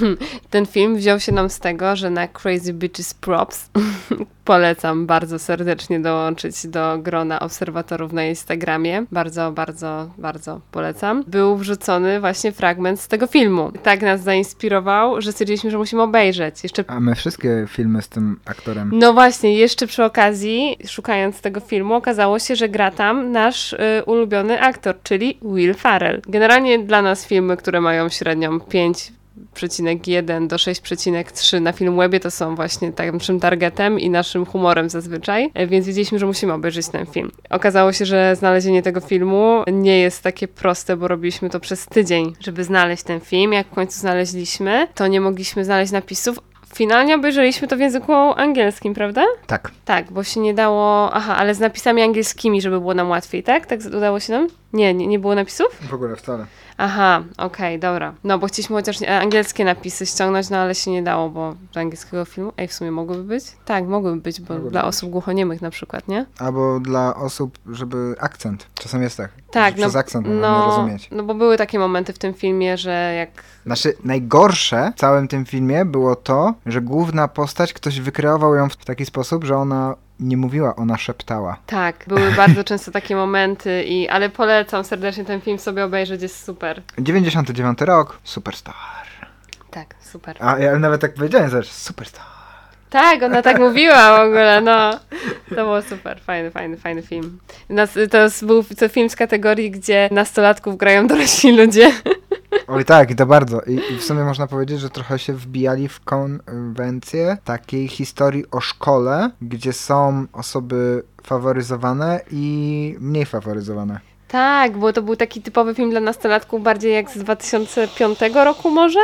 Ten film wziął się nam z tego, że na Crazy Bitches Props polecam bardzo serdecznie dołączyć do grona obserwatorów na Instagramie. Bardzo, bardzo, bardzo polecam. Był wrzucony właśnie fragment z tego filmu. Tak nas zainspirował, że stwierdziliśmy, że musimy obejrzeć. Jeszcze... A my wszystkie filmy z tym aktorem. No właśnie, jeszcze przy okazji, szukając tego filmu, okazało się, że gra tam nasz y, ulubiony aktor, czyli Will Farrell. Generalnie dla nas filmy, które mają średnią 5,1 do 6,3 na film webie to są właśnie naszym targetem i naszym humorem zazwyczaj, e, więc wiedzieliśmy, że musimy obejrzeć ten film. Okazało się, że znalezienie tego filmu nie jest takie proste, bo robiliśmy to przez tydzień, żeby znaleźć ten film. Jak w końcu znaleźliśmy, to nie mogliśmy znaleźć napisów. Finalnie obejrzeliśmy to w języku angielskim, prawda? Tak. Tak, bo się nie dało. Aha, ale z napisami angielskimi, żeby było nam łatwiej, tak? Tak udało się nam? Nie, nie, nie było napisów? W ogóle wcale. Aha, okej, dobra. No bo chcieliśmy chociaż e, angielskie napisy ściągnąć, no ale się nie dało, bo do angielskiego filmu. Ej, w sumie mogłyby być? Tak, mogłyby być, bo Mogłyby dla być. osób głuchoniemych na przykład, nie? Albo dla osób, żeby akcent. Czasem jest tak. Tak, że przez akcent no, no, rozumieć. no bo były takie momenty w tym filmie, że jak Znaczy, najgorsze w całym tym filmie było to, że główna postać, ktoś wykreował ją w taki sposób, że ona nie mówiła, ona szeptała. Tak, były bardzo często takie momenty, i, ale polecam serdecznie ten film sobie obejrzeć, jest super. 99 rok, superstar. Tak, super. A ja nawet tak powiedziałem, zobacz, superstar. Tak, ona tak mówiła w ogóle, no. To było super, fajny, fajny, fajny film. To był to film z kategorii, gdzie nastolatków grają dorośli ludzie. Oj tak, i to bardzo. I, I w sumie można powiedzieć, że trochę się wbijali w konwencję takiej historii o szkole, gdzie są osoby faworyzowane i mniej faworyzowane. Tak, bo to był taki typowy film dla nastolatków, bardziej jak z 2005 roku może.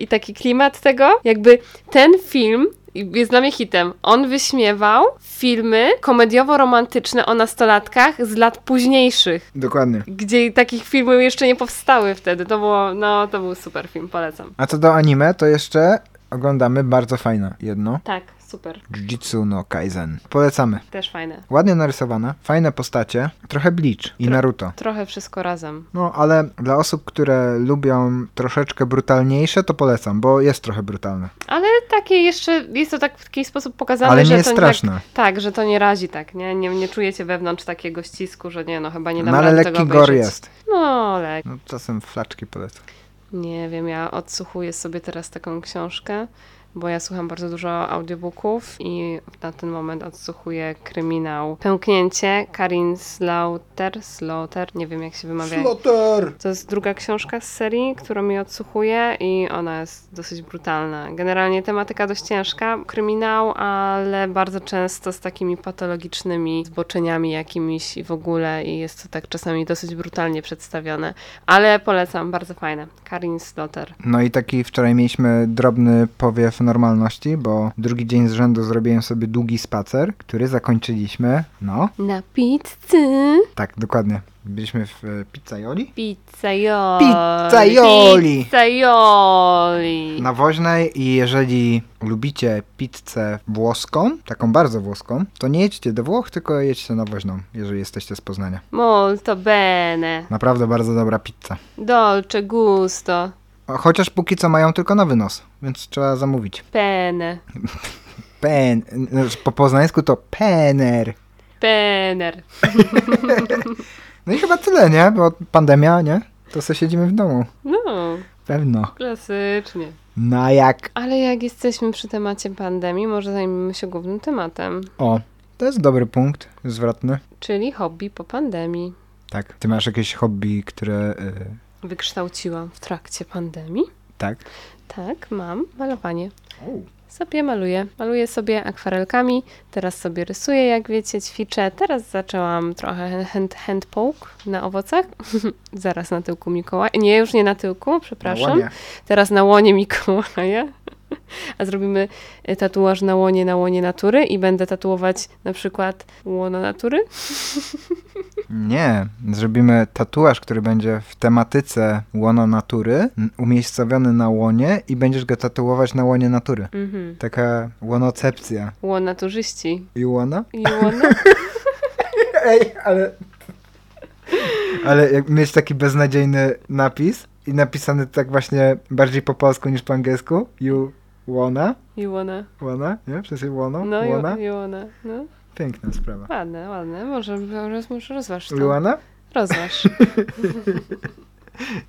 I taki klimat tego. Jakby ten film jest dla mnie hitem. On wyśmiewał filmy komediowo-romantyczne o nastolatkach z lat późniejszych. Dokładnie. Gdzie takich filmów jeszcze nie powstały wtedy. To było, no, to był super film, polecam. A co do anime, to jeszcze oglądamy bardzo fajne jedno. Tak, super. Jujutsu no Kaisen. Polecamy. Też fajne. Ładnie narysowane, fajne postacie, trochę Bleach i Tro- Naruto. Trochę wszystko razem. No, ale dla osób, które lubią troszeczkę brutalniejsze, to polecam, bo jest trochę brutalne. Ale takie jeszcze, jest to tak w taki sposób pokazane, Ale że nie jest to straszne. Tak, tak, że to nie razi tak, nie? nie? Nie czujecie wewnątrz takiego ścisku, że nie, no chyba nie dam No ale lekki tego obejrzeć. jest. No, lek. No, czasem flaczki polecam. Nie wiem, ja odsłuchuję sobie teraz taką książkę, bo ja słucham bardzo dużo audiobooków i na ten moment odsłuchuję kryminał Pęknięcie Karin Slaughter, Slaughter, nie wiem jak się wymawia. Slaughter! To jest druga książka z serii, którą mi odsłuchuję i ona jest dosyć brutalna. Generalnie tematyka dość ciężka, kryminał, ale bardzo często z takimi patologicznymi zboczeniami jakimiś i w ogóle i jest to tak czasami dosyć brutalnie przedstawione, ale polecam, bardzo fajne. Karin Slaughter. No i taki wczoraj mieliśmy drobny powiew normalności, bo drugi dzień z rzędu zrobiłem sobie długi spacer, który zakończyliśmy, no, Na pizzy. tak, dokładnie. Byliśmy w e, Pizzaioli Pizzaioli. Pizzaioli. Pizzaioli. na Woźnej i jeżeli lubicie pizzę włoską, taką bardzo włoską, to nie jedźcie do Włoch, tylko jedźcie na Woźną, jeżeli jesteście z Poznania. Molto bene. Naprawdę bardzo dobra pizza. Dolce gusto. Chociaż póki co mają tylko na wynos, więc trzeba zamówić. Pene. Pen, po poznańsku to pener. Pener. No i chyba tyle, nie? Bo pandemia, nie? To sobie siedzimy w domu. No, Pewno. klasycznie. No jak? Ale jak jesteśmy przy temacie pandemii, może zajmiemy się głównym tematem, O, to jest dobry punkt zwrotny. czyli hobby po pandemii. Tak. Ty masz jakieś hobby, które... y, Wykształciłam w trakcie pandemii. tak? Tak, mam malowanie. Sobie maluję. Maluję sobie akwarelkami. Teraz sobie rysuję, jak wiecie, ćwiczę. Teraz zaczęłam trochę hand, hand poke na owocach. Zaraz na tyłku Mikołaja. Nie, już nie na tyłku, przepraszam. Ładnie. Teraz na łonie Mikołaja. A zrobimy y, tatuaż na łonie, na łonie natury i będę tatuować na przykład łono natury. Nie, zrobimy tatuaż, który będzie w tematyce łono natury, umiejscowiony na łonie i będziesz go tatuować na łonie natury. Mhm. Taka łonocepcja. Łon naturzyści. I łona? I łono? Ej, ale... Ale jak mieć taki beznadziejny napis i napisany tak właśnie bardziej po polsku niż po angielsku. You łona? I łona. Łona? Nie? Przez łono? No łona? i, łona. No. Piękna sprawa. Ładne, ładne. Może, roz, może rozważ to. Luana? Rozważ.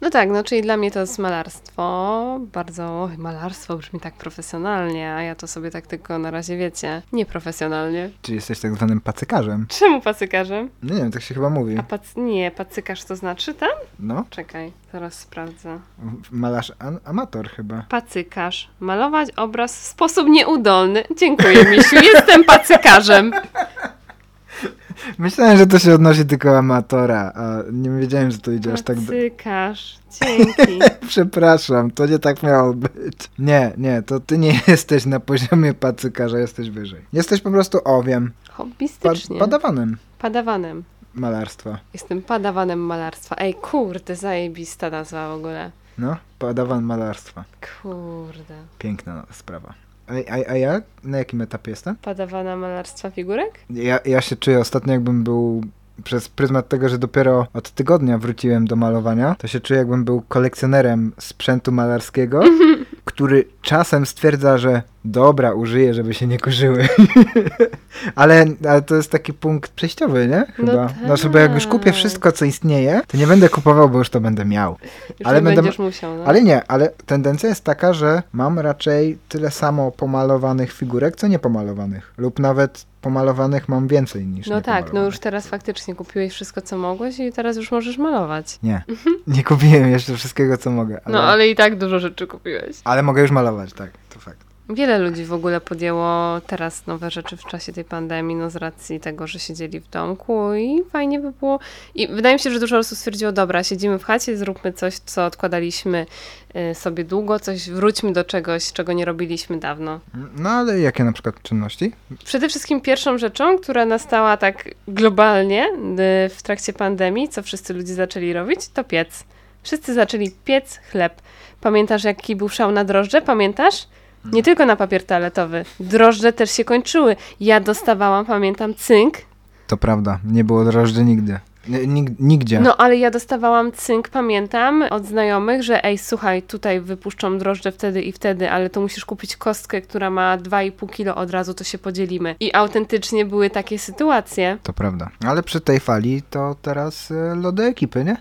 No tak, no czyli dla mnie to jest malarstwo. Bardzo, malarstwo brzmi tak profesjonalnie, a ja to sobie tak tylko na razie wiecie, nieprofesjonalnie. Czy jesteś tak zwanym pacykarzem? Czemu pacykarzem? No nie wiem, tak się chyba mówi. A pac... nie, pacykarz to znaczy ten? No, Czekaj, zaraz sprawdzę. malarz an- amator chyba. Pacykarz. Malować obraz w sposób nieudolny. Dziękuję, Misiu. Jestem pacykarzem. Myślałem, że to się odnosi tylko do amatora, a nie wiedziałem, że to idzie aż tak do... Pacykarz. Dzięki. Przepraszam, to nie tak miało być. Nie, nie, to ty nie jesteś na poziomie pacykarza, jesteś wyżej. Jesteś po prostu owiem, pa- Hobbystycznie. padawanem Padawanem. malarstwa. Jestem padawanem malarstwa. Ej, kurde, zajebista nazwa w ogóle. No, padawan malarstwa. Kurde. Piękna sprawa. A, a, a ja na jakim etapie jestem? Padawana malarstwa figurek? Ja, ja się czuję ostatnio jakbym był przez pryzmat tego, że dopiero od tygodnia wróciłem do malowania, to się czuję jakbym był kolekcjonerem sprzętu malarskiego, który czasem stwierdza, że dobra, użyję, żeby się nie kurzyły. ale, ale to jest taki punkt przejściowy, nie? No Chyba. Znaczy, bo jak już kupię tak. wszystko, co istnieje, to nie będę kupował, bo już to będę miał. Już Ale nie będę- będziesz musiał, no. Ale nie, ale tendencja jest taka, że mam raczej tyle samo pomalowanych figurek, co niepomalowanych. Lub nawet pomalowanych mam więcej niż No tak, no już teraz faktycznie kupiłeś wszystko, co mogłeś i teraz już możesz malować. Nie, nie kupiłem jeszcze wszystkiego, co mogę. Ale, No, ale i tak dużo rzeczy kupiłeś. ale mogę już malować, tak, to fakt. Wiele ludzi w ogóle podjęło teraz nowe rzeczy w czasie tej pandemii, no z racji tego, że siedzieli w domku i fajnie by było. I wydaje mi się, że dużo osób stwierdziło, dobra, siedzimy w chacie, zróbmy coś, co odkładaliśmy y, sobie długo, coś, wróćmy do czegoś, czego nie robiliśmy dawno. No ale jakie na przykład czynności? Przede wszystkim pierwszą rzeczą, która nastała tak globalnie y, w trakcie pandemii, co wszyscy ludzie zaczęli robić, to piec. Wszyscy zaczęli piec chleb. Pamiętasz, jaki był szał na drożdże? Pamiętasz? Nie tylko na papier toaletowy. Drożdże też się kończyły. Ja dostawałam, pamiętam, cynk. To prawda, nie było drożdży nigdy. Nig, nigdzie. No, ale ja dostawałam cynk, pamiętam, od znajomych, że ej, słuchaj, tutaj wypuszczą drożdże wtedy i wtedy, ale to musisz kupić kostkę, która ma 2,5 kilo od razu, to się podzielimy. I autentycznie były takie sytuacje. To prawda. Ale przy tej fali to teraz y, lody ekipy, nie?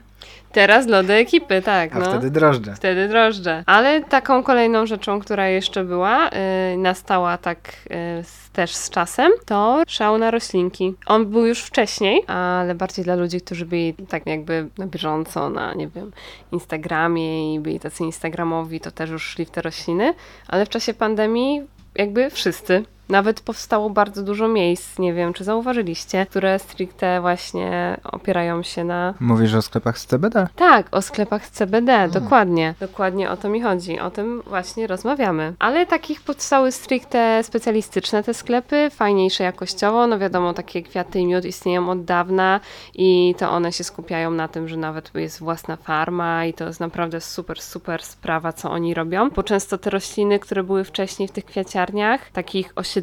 Teraz lody ekipy, tak. A no. wtedy drożdże. Wtedy drożdże. Ale taką kolejną rzeczą, która jeszcze była, y, nastała tak y, z, też z czasem, to szał na roślinki. On był już wcześniej, ale bardziej dla ludzi, którzy byli tak jakby na bieżąco na, nie wiem, Instagramie i byli tacy instagramowi, to też już szli w te rośliny, ale w czasie pandemii jakby wszyscy. Nawet powstało bardzo dużo miejsc, nie wiem czy zauważyliście, które stricte właśnie opierają się na Mówisz o sklepach z CBD? tak, o sklepach z CBD, dokładnie. Dokładnie o to mi chodzi. O tym właśnie rozmawiamy. Ale takich powstały stricte specjalistyczne te sklepy, fajniejsze jakościowo. No wiadomo, takie kwiaty i miód istnieją od dawna i to one się skupiają na tym, że nawet jest własna farma i to jest naprawdę super, super sprawa, co oni robią. Bo często te rośliny, które były wcześniej w tych kwiaciarniach, takich osiedlowych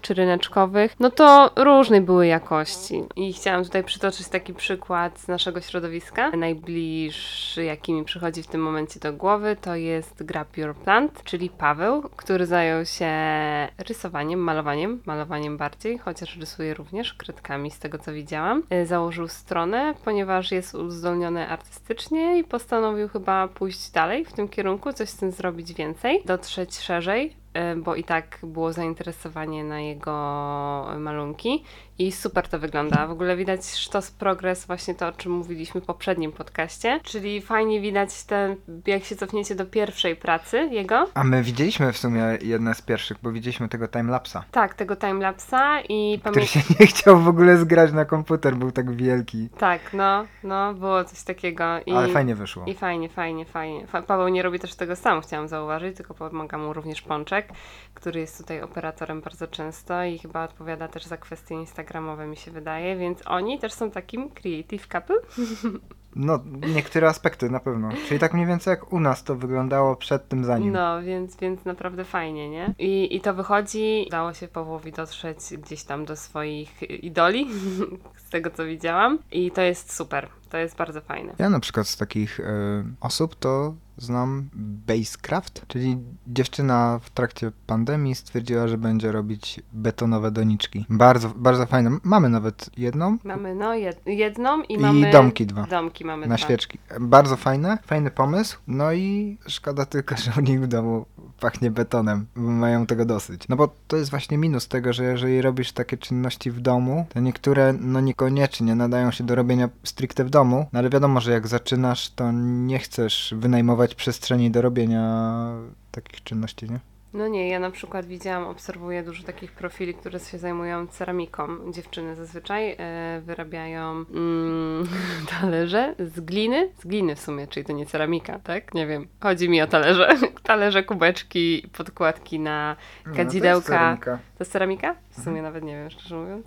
czy ryneczkowych, no to różnej były jakości. I chciałam tutaj przytoczyć taki przykład z naszego środowiska. Najbliższy, jaki mi przychodzi w tym momencie do głowy, to jest Grab Your Plant, czyli Paweł, który zajął się rysowaniem, malowaniem, malowaniem bardziej, chociaż rysuje również kredkami z tego co widziałam. Y, Założył stronę, ponieważ jest uzdolniony artystycznie i postanowił chyba pójść dalej w tym kierunku, coś z tym zrobić więcej, dotrzeć szerzej bo i tak było zainteresowanie na jego malunki i super to wygląda. W ogóle widać sztos progres, właśnie to, o czym mówiliśmy w poprzednim podcaście, czyli fajnie widać ten, jak się cofniecie do pierwszej pracy jego. A my widzieliśmy w sumie jedne z pierwszych, bo widzieliśmy tego timelapsa, Tak, tego timelapsa i który się nie chciał w ogóle zgrać na komputer, był tak wielki. Tak, no, no, było coś takiego. I... Ale fajnie wyszło. I fajnie, fajnie, fajnie. Fa- Paweł nie robi też tego sam, chciałam zauważyć, tylko pomaga mu również Pączek, który jest tutaj operatorem bardzo często i chyba odpowiada też za kwestie instagramowe, mi się wydaje, więc oni też są takim creative couple. No, niektóre aspekty na pewno. Czyli tak mniej więcej jak u nas to wyglądało przed tym za nim. No, więc, więc naprawdę fajnie, nie? I, I to wychodzi, udało się Pawłowi dotrzeć gdzieś tam do swoich idoli, z tego co widziałam i to jest super, to jest bardzo fajne. Ja na przykład z takich e, osób to znam Basecraft, czyli dziewczyna w trakcie pandemii stwierdziła, że będzie robić betonowe doniczki. Bardzo, bardzo fajne. Mamy nawet jedną Mamy no jed jedną i, i mamy... domki dwa. Domki mamy Na dwa. świeczki. Bardzo fajne, fajny pomysł. No i szkoda tylko, że u nich w domu pachnie betonem, mają tego dosyć. No bo to jest właśnie minus tego, że jeżeli robisz takie czynności w domu, to niektóre no niekoniecznie nadają się do robienia stricte w domu, no ale wiadomo, że jak zaczynasz, to nie chcesz wynajmować przestrzeni do robienia takich czynności, nie? No nie, ja na przykład widziałam, obserwuję dużo takich profili, które się zajmują ceramiką. Dziewczyny zazwyczaj e, wyrabiają mm, talerze z gliny, z gliny w sumie, czyli to nie ceramika, tak? Nie wiem, chodzi mi o talerze. talerze, kubeczki, podkładki na kadzidełka. To jest ceramika? W sumie nawet nie wiem, szczerze mówiąc.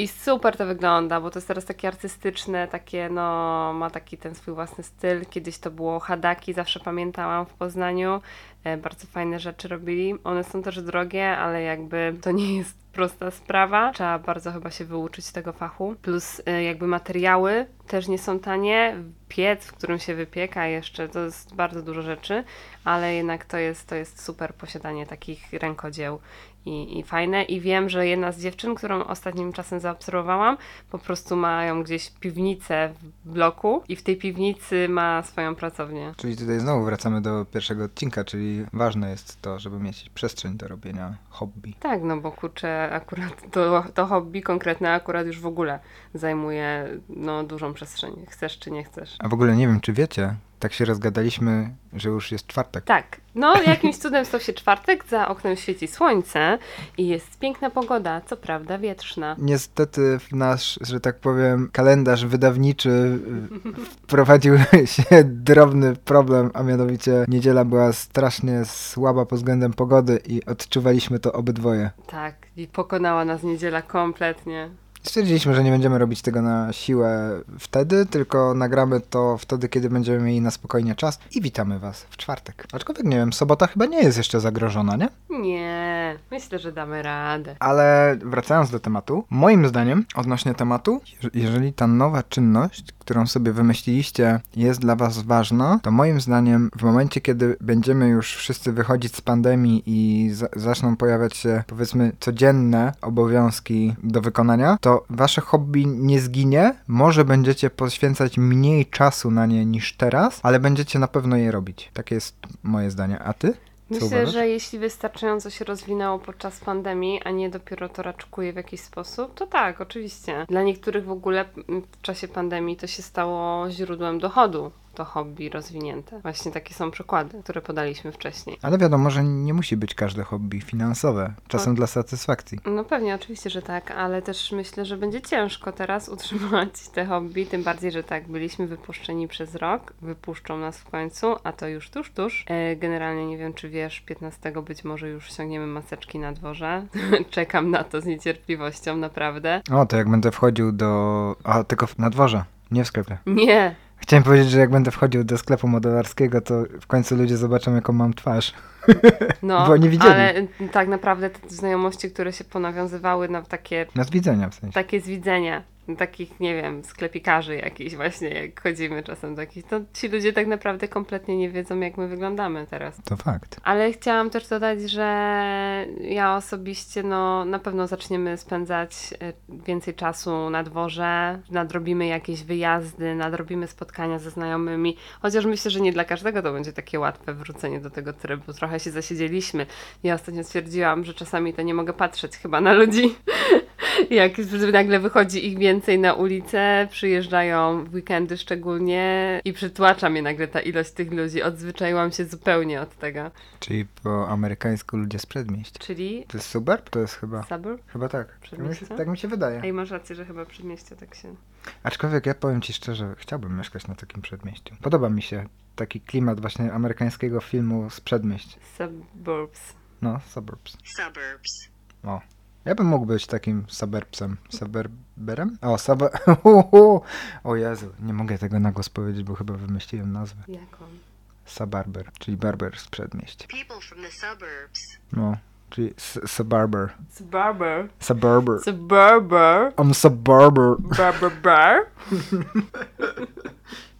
I super to wygląda, bo to jest teraz takie artystyczne, takie no, ma taki ten swój własny styl. Kiedyś to było hadaki, zawsze pamiętałam w Poznaniu. E, bardzo fajne rzeczy robili. One są też drogie, ale jakby to nie jest prosta sprawa. Trzeba bardzo chyba się wyuczyć tego fachu. Plus e, jakby materiały też nie są tanie. Piec, w którym się wypieka jeszcze, to jest bardzo dużo rzeczy, ale jednak to jest, to jest super posiadanie takich rękodzieł i, i fajne. I wiem, że jedna z dziewczyn, którą ostatnim czasem zaobserwowałam, po prostu mają gdzieś piwnicę w bloku i w tej piwnicy ma swoją pracownię. Czyli tutaj znowu wracamy do pierwszego odcinka, czyli ważne jest to, żeby mieć przestrzeń do robienia hobby. Tak, no bo kurczę, akurat to, to hobby konkretne akurat już w ogóle zajmuje no, dużą przestrzeń. Chcesz czy nie chcesz. A w ogóle nie wiem, czy wiecie, tak się rozgadaliśmy, że już jest czwartek. Tak, no jakimś cudem stał się czwartek, za oknem świeci słońce i jest piękna pogoda, co prawda wietrzna. Niestety w nasz, że tak powiem, kalendarz wydawniczy y, wprowadził się drobny problem, a mianowicie niedziela była strasznie słaba pod względem pogody i odczuwaliśmy to obydwoje. Tak, i pokonała nas niedziela kompletnie. Stwierdziliśmy, że nie będziemy robić tego na siłę wtedy, tylko nagramy to wtedy, kiedy będziemy mieli na spokojnie czas i witamy Was w czwartek. Aczkolwiek nie wiem, sobota chyba nie jest jeszcze zagrożona, nie? Nie, myślę, że damy radę. Ale wracając do tematu, moim zdaniem odnośnie tematu, jeż- jeżeli ta nowa czynność, którą sobie wymyśliliście, jest dla Was ważna, to moim zdaniem w momencie, kiedy będziemy już wszyscy wychodzić z pandemii i za- zaczną pojawiać się powiedzmy codzienne obowiązki do wykonania, to Wasze hobby nie zginie, może będziecie poświęcać mniej czasu na nie niż teraz, ale będziecie na pewno je robić. Takie jest moje zdanie. A Ty? Myślę, że jeśli wystarczająco się rozwinęło podczas pandemii, a nie dopiero to raczkuje w jakiś sposób, to tak, oczywiście. Dla niektórych w ogóle w czasie pandemii to się stało źródłem dochodu, to hobby rozwinięte. Właśnie takie są przykłady, które podaliśmy wcześniej. Ale wiadomo, że nie musi być każde hobby finansowe, czasem O. dla satysfakcji. No pewnie, oczywiście, że tak, ale też myślę, że będzie ciężko teraz utrzymać te hobby, tym bardziej, że tak, byliśmy wypuszczeni przez rok, wypuszczą nas w końcu, a to już tuż, tuż. E, generalnie nie wiem, czy wiesz, 15 być może już ściągniemy maseczki na dworze. Czekam na to z niecierpliwością, naprawdę. O, to jak będę wchodził do... A, tylko na dworze, nie w sklepie. Nie, Chciałem powiedzieć, że jak będę wchodził do sklepu modelarskiego, to w końcu ludzie zobaczą, jaką mam twarz. no, Bo nie widzieli. ale tak naprawdę te znajomości, które się ponawiązywały na takie Na z widzenia w sensie. takie z widzenia takich, nie wiem, sklepikarzy jakichś właśnie, jak chodzimy czasem do jakichś, to ci ludzie tak naprawdę kompletnie nie wiedzą, jak my wyglądamy teraz. To fakt. Ale chciałam też dodać, że ja osobiście, no, na pewno zaczniemy spędzać e, więcej czasu na dworze, nadrobimy jakieś wyjazdy, nadrobimy spotkania ze znajomymi, chociaż myślę, że nie dla każdego to będzie takie łatwe wrócenie do tego trybu. Trochę się zasiedzieliśmy. Ja ostatnio stwierdziłam, że czasami to nie mogę patrzeć chyba na ludzi. Jak nagle wychodzi ich więcej na ulicę, przyjeżdżają w weekendy szczególnie i przytłacza mnie nagle ta ilość tych ludzi. Odzwyczaiłam się zupełnie od tego. Czyli po amerykańsku ludzie z przedmieść. Czyli To jest suburb? To jest chyba... suburb? Chyba tak. Tak mi, się, Przedmieście? tak mi się wydaje. Ej, masz rację, że chyba przedmieście tak się... Aczkolwiek ja powiem ci szczerze, chciałbym mieszkać na takim przedmieściu. Podoba mi się taki klimat właśnie amerykańskiego filmu z przedmieść. Suburbs. No, suburbs. suburbs. Ja bym mógł być takim suburbsem. Suburberem? O, sub... O Jezu, nie mogę tego na głos powiedzieć, bo chyba wymyśliłem nazwę. Jaką? Suburber, czyli barber z przedmieść. People from the suburbs. No, czyli s- suburber. Suburber. Suburber. Suburber. I'm suburber. Barber bar.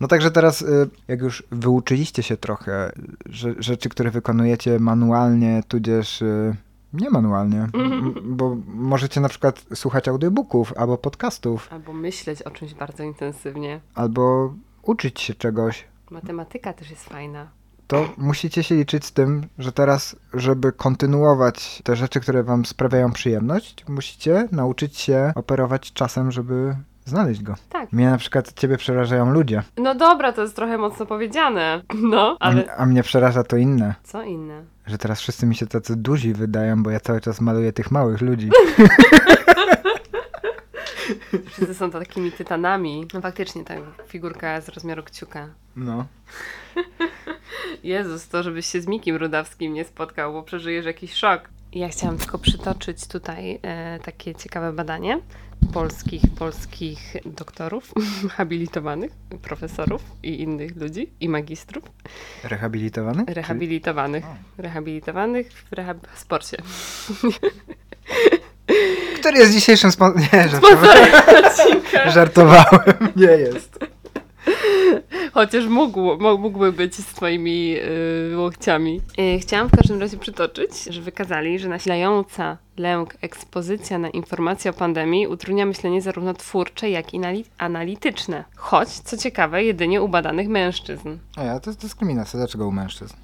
No także teraz, y, jak już wyuczyliście się trochę że, rzeczy, które wykonujecie manualnie, tudzież y, nie manualnie, m- bo możecie na przykład słuchać audiobooków albo podcastów, Albo myśleć o czymś bardzo intensywnie. albo uczyć się czegoś. Matematyka też jest fajna. To musicie się liczyć z tym, że teraz, żeby kontynuować te rzeczy, które wam sprawiają przyjemność, musicie nauczyć się operować czasem, żeby znaleźć go. Tak. Mnie na przykład ciebie przerażają ludzie, No dobra, to jest trochę mocno powiedziane. No, a, ale a mnie przeraża to inne. co inne? Że teraz wszyscy mi się tacy duzi wydają, bo ja cały czas maluję tych małych ludzi. Wszyscy są takimi tytanami. No faktycznie, ta figurka z rozmiaru kciuka. No. Jezus, to żebyś się z Mikim Rudawskim nie spotkał, bo przeżyjesz jakiś szok. Ja chciałam tylko przytoczyć tutaj e, takie ciekawe badanie polskich, polskich doktorów, habilitowanych, profesorów i innych ludzi, i magistrów, Rehabilitowany? rehabilitowanych, rehabilitowanych w rehab- sporcie. Który jest dzisiejszym spon... Nie, żartowałem. żartowałem. Nie jest. Chociaż mógł, mógłby być z twoimi yy, łokciami. Yy, chciałam w każdym razie przytoczyć, że wykazali, że nasilająca lęk ekspozycja na informacje o pandemii utrudnia myślenie zarówno twórcze, jak i nali- analityczne. Choć, co ciekawe, jedynie u badanych mężczyzn. A ja, to jest dyskryminacja. Dlaczego u mężczyzn?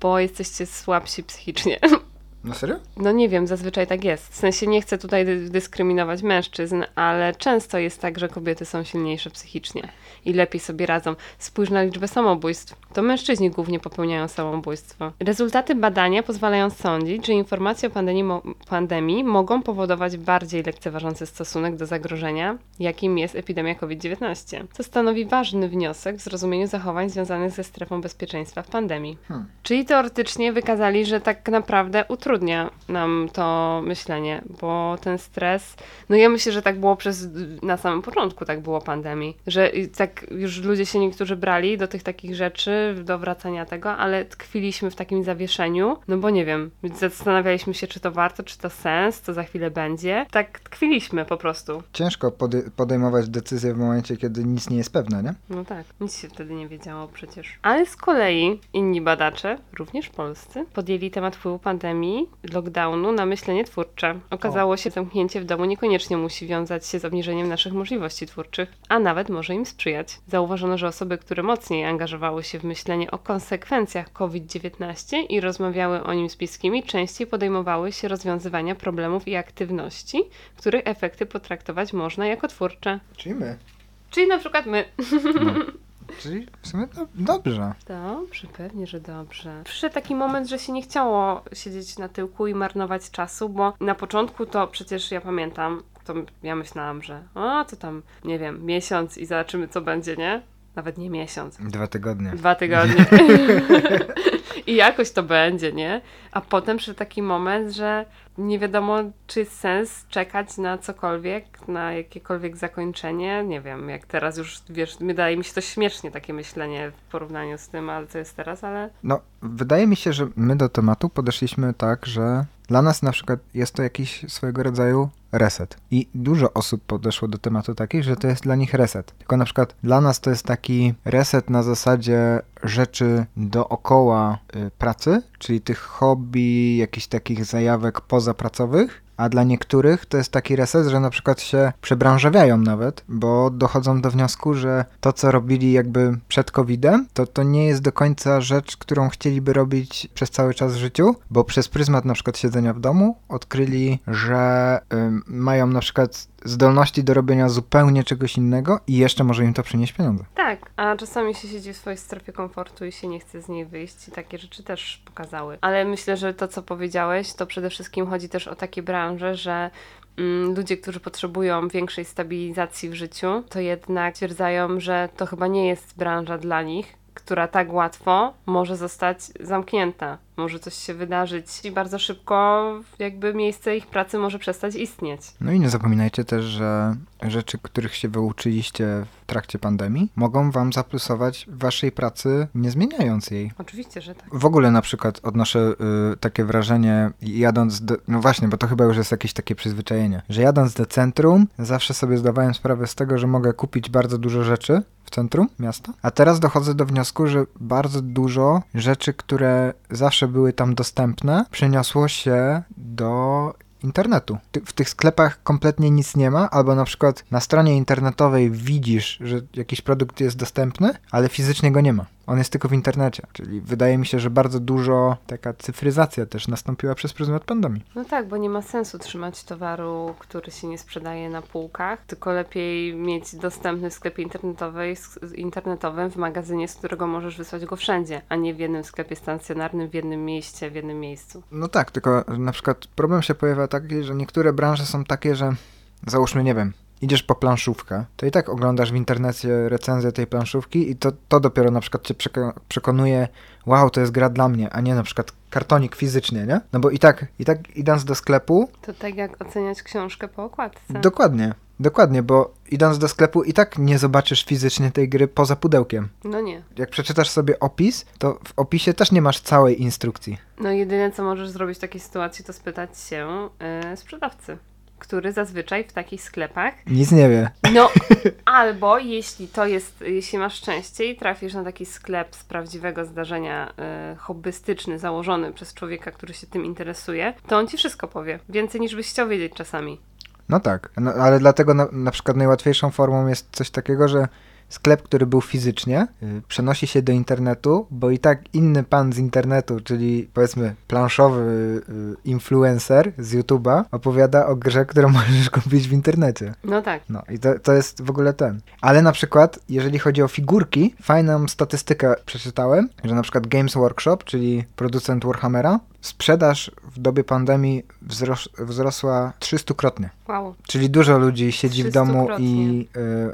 Bo jesteście słabsi psychicznie. No serio? No nie wiem, zazwyczaj tak jest. W sensie nie chcę tutaj dy- dyskryminować mężczyzn, ale często jest tak, że kobiety są silniejsze psychicznie i lepiej sobie radzą. Spójrz na liczbę samobójstw. To mężczyźni głównie popełniają samobójstwo. Rezultaty badania pozwalają sądzić, że informacje o pandemii, mo- pandemii mogą powodować bardziej lekceważący stosunek do zagrożenia, jakim jest epidemia COVID-19, co stanowi ważny wniosek w zrozumieniu zachowań związanych ze strefą bezpieczeństwa w pandemii. Hmm. Czyli teoretycznie wykazali, że tak naprawdę utrudnia nam to myślenie, bo ten stres, no ja myślę, że tak było przez, na samym początku tak było pandemii, że tak już ludzie się niektórzy brali do tych takich rzeczy, do wracania tego, ale tkwiliśmy w takim zawieszeniu, no bo nie wiem, zastanawialiśmy się, czy to warto, czy to sens, co za chwilę będzie. Tak tkwiliśmy po prostu. Ciężko pody- podejmować decyzje w momencie, kiedy nic nie jest pewne, nie? No tak, nic się wtedy nie wiedziało przecież. Ale z kolei inni badacze, również polscy, podjęli temat wpływu pandemii, lockdownu na myślenie twórcze. Okazało się, że zamknięcie w domu niekoniecznie musi wiązać się z obniżeniem naszych możliwości twórczych, a nawet może im sprzyjać. Zauważono, że osoby, które mocniej angażowały się w myślenie o konsekwencjach COVID-19 i rozmawiały o nim z bliskimi, częściej podejmowały się rozwiązywania problemów i aktywności, których efekty potraktować można jako twórcze. Czyli my. Czyli na przykład my. Czyli w sumie do- dobrze. Dobrze, pewnie, że dobrze. Przyszedł taki moment, że się nie chciało siedzieć na tyłku i marnować czasu, bo na początku to przecież ja pamiętam, to ja myślałam, że o, to tam, nie wiem, miesiąc i zobaczymy, co będzie, nie? Nawet nie miesiąc. Dwa tygodnie. Dwa tygodnie. I jakoś to będzie, nie? A potem przyszedł taki moment, że nie wiadomo, czy jest sens czekać na cokolwiek, na jakiekolwiek zakończenie. Nie wiem, jak teraz już, wiesz, wydaje mi się to śmiesznie takie myślenie w porównaniu z tym, ale co jest teraz, ale No, wydaje mi się, że my do tematu podeszliśmy tak, że dla nas na przykład jest to jakiś swojego rodzaju reset. I dużo osób podeszło do tematu takich, że to jest dla nich reset. Tylko na przykład dla nas to jest taki reset na zasadzie rzeczy dookoła y, pracy, czyli tych hobby, jakichś takich zajawek pozapracowych. A dla niektórych to jest taki reset, że na przykład się przebranżawiają nawet, bo dochodzą do wniosku, że to, co robili jakby przed COVID-em, to to nie jest do końca rzecz, którą chcieliby robić przez cały czas w życiu, bo przez pryzmat na przykład siedzenia w domu odkryli, że ym, mają na przykład zdolności do robienia zupełnie czegoś innego i jeszcze może im to przynieść pieniądze. Tak, a czasami się siedzi w swojej strefie komfortu i się nie chce z niej wyjść i takie rzeczy też pokazały. Ale myślę, że to, co powiedziałeś, to przede wszystkim chodzi też o takie branże, że mm, ludzie, którzy potrzebują większej stabilizacji w życiu, to jednak stwierdzają, że to chyba nie jest branża dla nich, która tak łatwo może zostać zamknięta. Może coś się wydarzyć i bardzo szybko jakby miejsce ich pracy może przestać istnieć. No i nie zapominajcie też, że rzeczy, których się wyuczyliście w trakcie pandemii, mogą wam zaplusować w waszej pracy, nie zmieniając jej. Oczywiście, że tak. W ogóle na przykład odnoszę y, takie wrażenie, jadąc do, no właśnie, bo to chyba już jest jakieś takie przyzwyczajenie, że jadąc do centrum, zawsze sobie zdawałem sprawę z tego, że mogę kupić bardzo dużo rzeczy w centrum miasta, a teraz dochodzę do wniosku, że bardzo dużo rzeczy, które zawsze były tam dostępne, przeniosło się do internetu. W tych sklepach kompletnie nic nie ma, albo na przykład na stronie internetowej widzisz, że jakiś produkt jest dostępny, ale fizycznie go nie ma. On jest tylko w internecie. Czyli wydaje mi się, że bardzo dużo taka cyfryzacja też nastąpiła przez pryzmat pandemii. No tak, bo nie ma sensu trzymać towaru, który się nie sprzedaje na półkach, tylko lepiej mieć dostępny w sklepie internetowej, internetowym, w magazynie, z którego możesz wysłać go wszędzie, a nie w jednym sklepie stacjonarnym, w jednym mieście, w jednym miejscu. No tak, tylko na przykład problem się pojawia taki, że niektóre branże są takie, że załóżmy, nie wiem, idziesz po planszówkę, to i tak oglądasz w internecie recenzję tej planszówki i to, to dopiero na przykład cię przeko- przekonuje, wow, to jest gra dla mnie, a nie na przykład kartonik fizycznie, nie? No bo i tak, i tak idąc do sklepu, To tak jak oceniać książkę po okładce. dokładnie, dokładnie, bo idąc do sklepu i tak nie zobaczysz fizycznie tej gry poza pudełkiem. No nie. Jak przeczytasz sobie opis, to w opisie też nie masz całej instrukcji. No jedyne, co możesz zrobić w takiej sytuacji, to spytać się yy, sprzedawcy, który zazwyczaj w takich sklepach Nic nie wie. No, albo jeśli to jest, jeśli masz szczęście i trafisz na taki sklep z prawdziwego zdarzenia y, hobbystyczny, założony przez człowieka, który się tym interesuje, to on ci wszystko powie. Więcej niż byś chciał wiedzieć czasami. No tak, no, ale dlatego na, na przykład najłatwiejszą formą jest coś takiego, że sklep, który był fizycznie, y, przenosi się do internetu, bo i tak inny pan z internetu, czyli powiedzmy planszowy y, influencer z YouTube'a, opowiada o grze, którą możesz kupić w internecie. No tak. No i to, to jest w ogóle ten. Ale na przykład, jeżeli chodzi o figurki, fajną statystykę przeczytałem, że na przykład Games Workshop, czyli producent Warhammera, sprzedaż w dobie pandemii wzros wzrosła 300-krotnie. Wow. Czyli dużo ludzi siedzi w domu i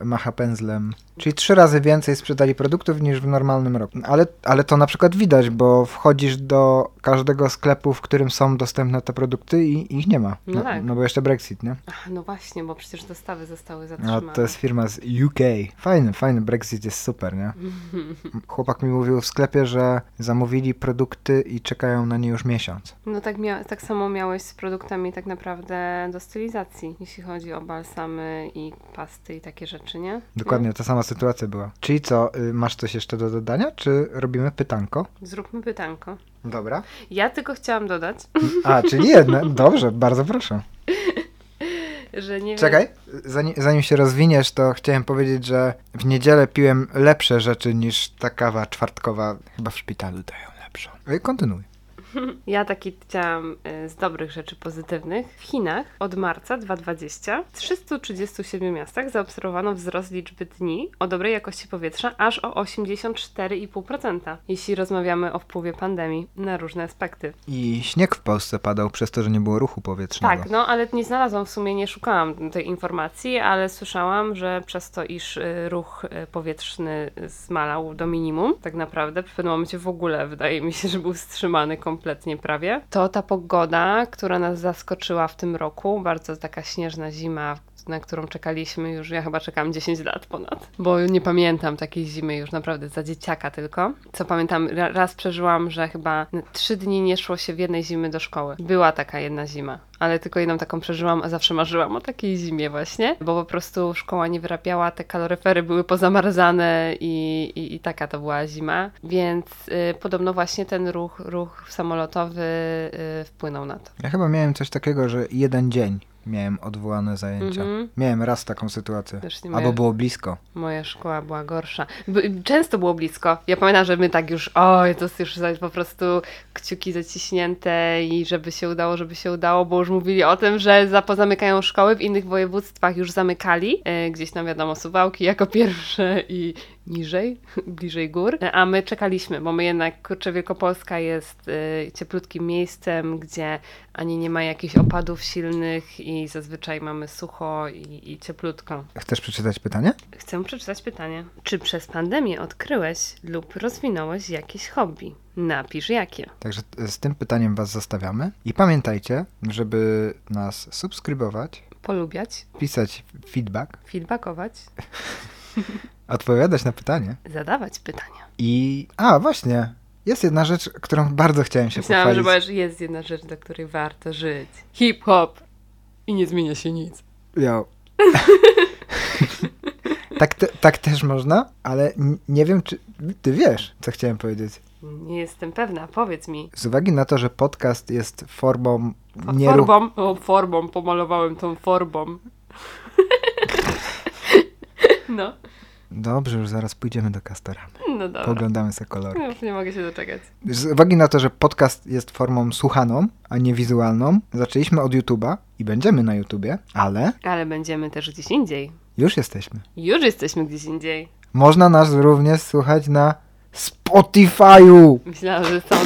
y, macha pędzlem. Czyli trzy razy więcej sprzedali produktów niż w normalnym roku. Ale, ale to na przykład widać, bo wchodzisz do każdego sklepu, w którym są dostępne te produkty i ich nie ma. No tak. no bo jeszcze Brexit, nie? Ach, no właśnie, bo przecież dostawy zostały zatrzymane. to jest firma z UK. Fajny, fajny Brexit jest super, nie? Chłopak mi mówił w sklepie, że zamówili produkty i czekają na nie już miesiąc. No tak, mia- tak samo miałeś z produktami tak naprawdę do stylizacji, jeśli chodzi o balsamy i pasty i takie rzeczy, nie? Dokładnie ta sama sytuacja była. Czyli co, y, masz coś jeszcze do dodania, czy robimy pytanko? No. Zróbmy pytanko. Dobra. Ja tylko chciałam dodać, A, czyli jedne. Dobrze, bardzo proszę. że nie wiem... Czekaj, zanim, zanim się rozwiniesz, to chciałem powiedzieć, że w niedzielę piłem lepsze rzeczy niż ta kawa czwartkowa. Chyba w szpitalu dają lepszą. Ej, Kontynuuj. Ja taki chciałam y, z dobrych rzeczy pozytywnych. W Chinach od marca 2020 w 337 miastach zaobserwowano wzrost liczby dni o dobrej jakości powietrza aż o 84,5%, jeśli rozmawiamy o wpływie pandemii na różne aspekty. I śnieg w Polsce padał przez to, że nie było ruchu powietrznego. Tak, no ale nie znalazłam w sumie, nie szukałam tej informacji, ale słyszałam, że przez to, iż y, ruch y, powietrzny zmalał do minimum, tak naprawdę w pewnym momencie w ogóle wydaje mi się, że był wstrzymany kompletnie prawie, to ta pogoda, która nas zaskoczyła w tym roku, bardzo taka śnieżna zima, na którą czekaliśmy już, ja chyba czekam 10 lat ponad, bo nie pamiętam takiej zimy już naprawdę za dzieciaka tylko. Co pamiętam, ra- raz przeżyłam, że chyba trzy dni nie szło się w jednej zimy do szkoły. Była taka jedna zima, ale tylko jedną taką przeżyłam, a zawsze marzyłam o takiej zimie właśnie, bo po prostu szkoła nie wyrabiała, te kaloryfery były pozamarzane i, i, i taka to była zima, więc y, podobno właśnie ten ruch, ruch samolotowy y, wpłynął na to. Ja chyba miałem coś takiego, że jeden dzień miałem odwołane zajęcia. Mhm. Miałem raz taką sytuację. Albo było blisko. Moja szkoła była gorsza. By, często było blisko. Ja pamiętam, że my tak już, oj, to jest już po prostu kciuki zaciśnięte i żeby się udało, żeby się udało, bo już mówili o tym, że za pozamykają szkoły, w innych województwach już zamykali. E, gdzieś tam wiadomo, Suwałki jako pierwsze i niżej, bliżej gór. E, A my czekaliśmy, bo my jednak, kurczę, Wielkopolska jest e, cieplutkim miejscem, gdzie ani nie ma jakichś opadów silnych i zazwyczaj mamy sucho i, i cieplutko. Chcesz przeczytać pytanie? Chcę przeczytać pytanie. Czy przez pandemię odkryłeś lub rozwinąłeś jakieś hobby? Napisz jakie. Także z tym pytaniem Was zostawiamy. I pamiętajcie, żeby nas subskrybować, Polubiać, pisać feedback, feedbackować, odpowiadać na pytanie. zadawać pytania. I. A, właśnie. Jest jedna rzecz, którą bardzo chciałem się Myślałam, że pochwalić. powiesz, jest jedna rzecz, do której warto żyć. Hip-hop. I nie zmienia się nic. Jo. tak, te, tak też można, ale nie wiem, czy ty wiesz, co chciałem powiedzieć. Nie jestem pewna, powiedz mi. Z uwagi na to, że podcast jest formą nieruch... Forbą, o forbą, pomalowałem tą forbą. no, Dobrze, już zaraz pójdziemy do Castoramy. no dobra. Poglądamy sobie kolory. Już nie mogę się doczekać. Z uwagi na to, że podcast jest formą słuchaną, a nie wizualną, zaczęliśmy od YouTube'a i będziemy na YouTubie, ale Ale będziemy też gdzieś indziej. już jesteśmy. Już jesteśmy gdzieś indziej. Można nas również słuchać na Spotify'u. Myślałam, że są...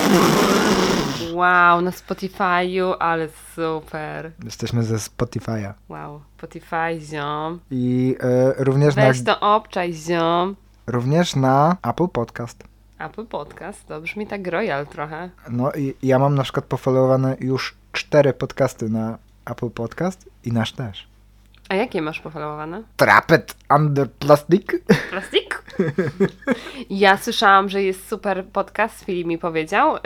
Wow, na Spotify'u, ale super. Jesteśmy ze Spotify'a. Wow, Spotify, ziom. I e, również, na, Weź to obczaj, ziom. również na Apple Podcast. Apple Podcast, to brzmi tak royal trochę. No i ja mam na przykład pofollowowane już cztery podcasty na Apple Podcast i nasz też. A jakie masz pofollowowane? Trapped Under Plastic. Plastik? Ja słyszałam, że jest super podcast, Filip mi powiedział, y,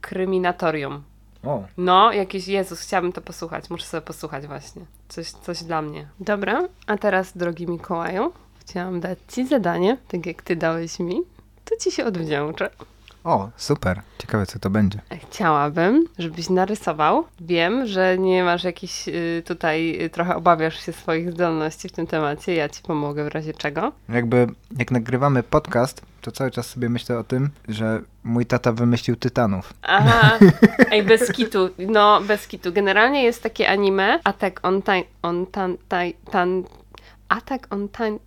Kryminatorium. O, No, jakiś Jezus, chciałabym to posłuchać. Muszę sobie posłuchać właśnie. Coś, coś dla mnie. Dobra, a teraz, drogi Mikołaju, chciałam dać Ci zadanie, tak jak Ty dałeś mi. To Ci się odwdzięczę. O, super. Ciekawe co to będzie. Chciałabym, żebyś narysował. Wiem, że nie masz jakiś y, tutaj, y, trochę obawiasz się swoich zdolności w tym temacie. Ja Ci pomogę w razie czego. Jakby jak nagrywamy podcast, to cały czas sobie myślę o tym, że mój tata wymyślił Tytanów. Aha, ej, bez kitu, no bez kitu. Generalnie jest takie anime, Attack on Titan, on tan, taj, tan, Attack on Titan,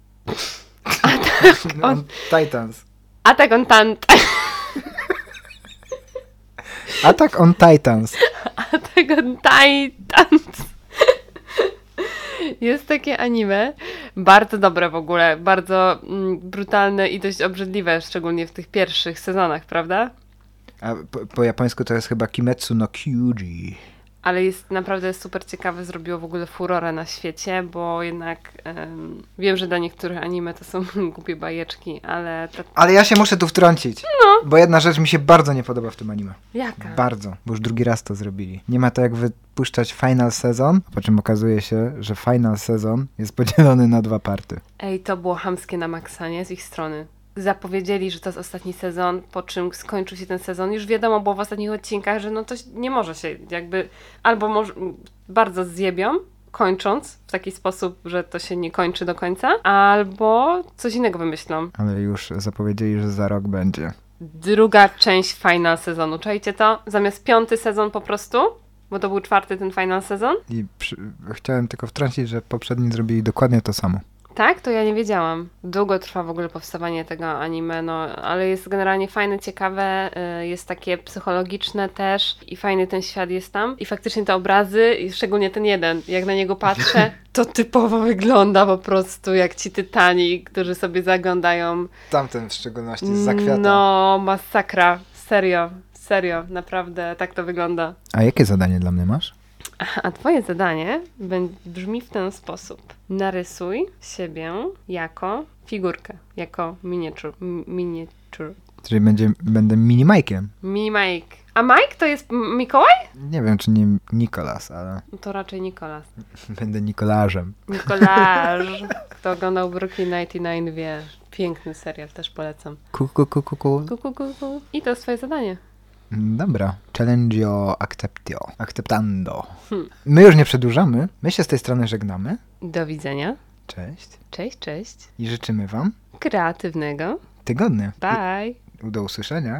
No, Titans. Attack on Titan, Attack on Titans. Attack on Titans. Jest takie anime, bardzo dobre w ogóle, bardzo mm, brutalne i dość obrzydliwe, szczególnie w tych pierwszych sezonach, prawda? A po, po japońsku to jest chyba Kimetsu no Kyuji. Ale jest naprawdę super ciekawe, zrobiło w ogóle furorę na świecie, bo jednak em, wiem, że dla niektórych anime to są głupie bajeczki, ale Ale ja się muszę tu wtrącić. Bo jedna rzecz mi się bardzo nie podoba w tym anime. jaka? Bardzo, bo już drugi raz to zrobili. Nie ma to jak wypuszczać final sezon, po czym okazuje się, że final sezon jest podzielony na dwa party. Ej, to było hamskie na maksa, nie? Z ich strony. Zapowiedzieli, że to jest ostatni sezon, po czym skończył się ten sezon. Już wiadomo było w ostatnich odcinkach, że no to nie może się jakby albo może, bardzo zjebią, kończąc w taki sposób, że to się nie kończy do końca, albo coś innego wymyślą. Ale już zapowiedzieli, że za rok będzie. druga część final sezonu. Czajcie to? Zamiast piąty sezon po prostu, bo to był czwarty ten final sezon. I przy... chciałem tylko wtrącić, że poprzedni zrobili dokładnie to samo. Tak? To ja nie wiedziałam. Długo trwa w ogóle powstawanie tego anime, no ale jest generalnie fajne, ciekawe, y, jest takie psychologiczne też i fajny ten świat jest tam. I faktycznie te obrazy, i szczególnie ten jeden, jak na niego patrzę, to typowo wygląda po prostu jak ci tytani, którzy sobie zaglądają Tamten w szczególności No, masakra. Serio, serio, naprawdę tak to wygląda. A jakie zadanie dla mnie masz? A twoje zadanie brzmi w ten sposób. Narysuj siebie jako figurkę, jako miniatur. miniatur. Czyli będzie, będę mini Mike'iem. Mini Mike. A Mike to jest Mikołaj? Nie wiem, czy nie Nikolas, ale No to raczej Nikolas. będę Nikolarzem. Nikolaż. Kto oglądał Brooklyn 99 wie. Piękny serial, też polecam. Ku, ku, ku, ku, ku. Ku, ku, ku, ku. I to jest twoje zadanie. Dobra. Challengeo acceptio. Acceptando. Hmm. My już nie przedłużamy. My się z tej strony żegnamy. Do widzenia. Cześć. Cześć, cześć. I życzymy wam Kreatywnego. tygodnia. Bye. I do usłyszenia.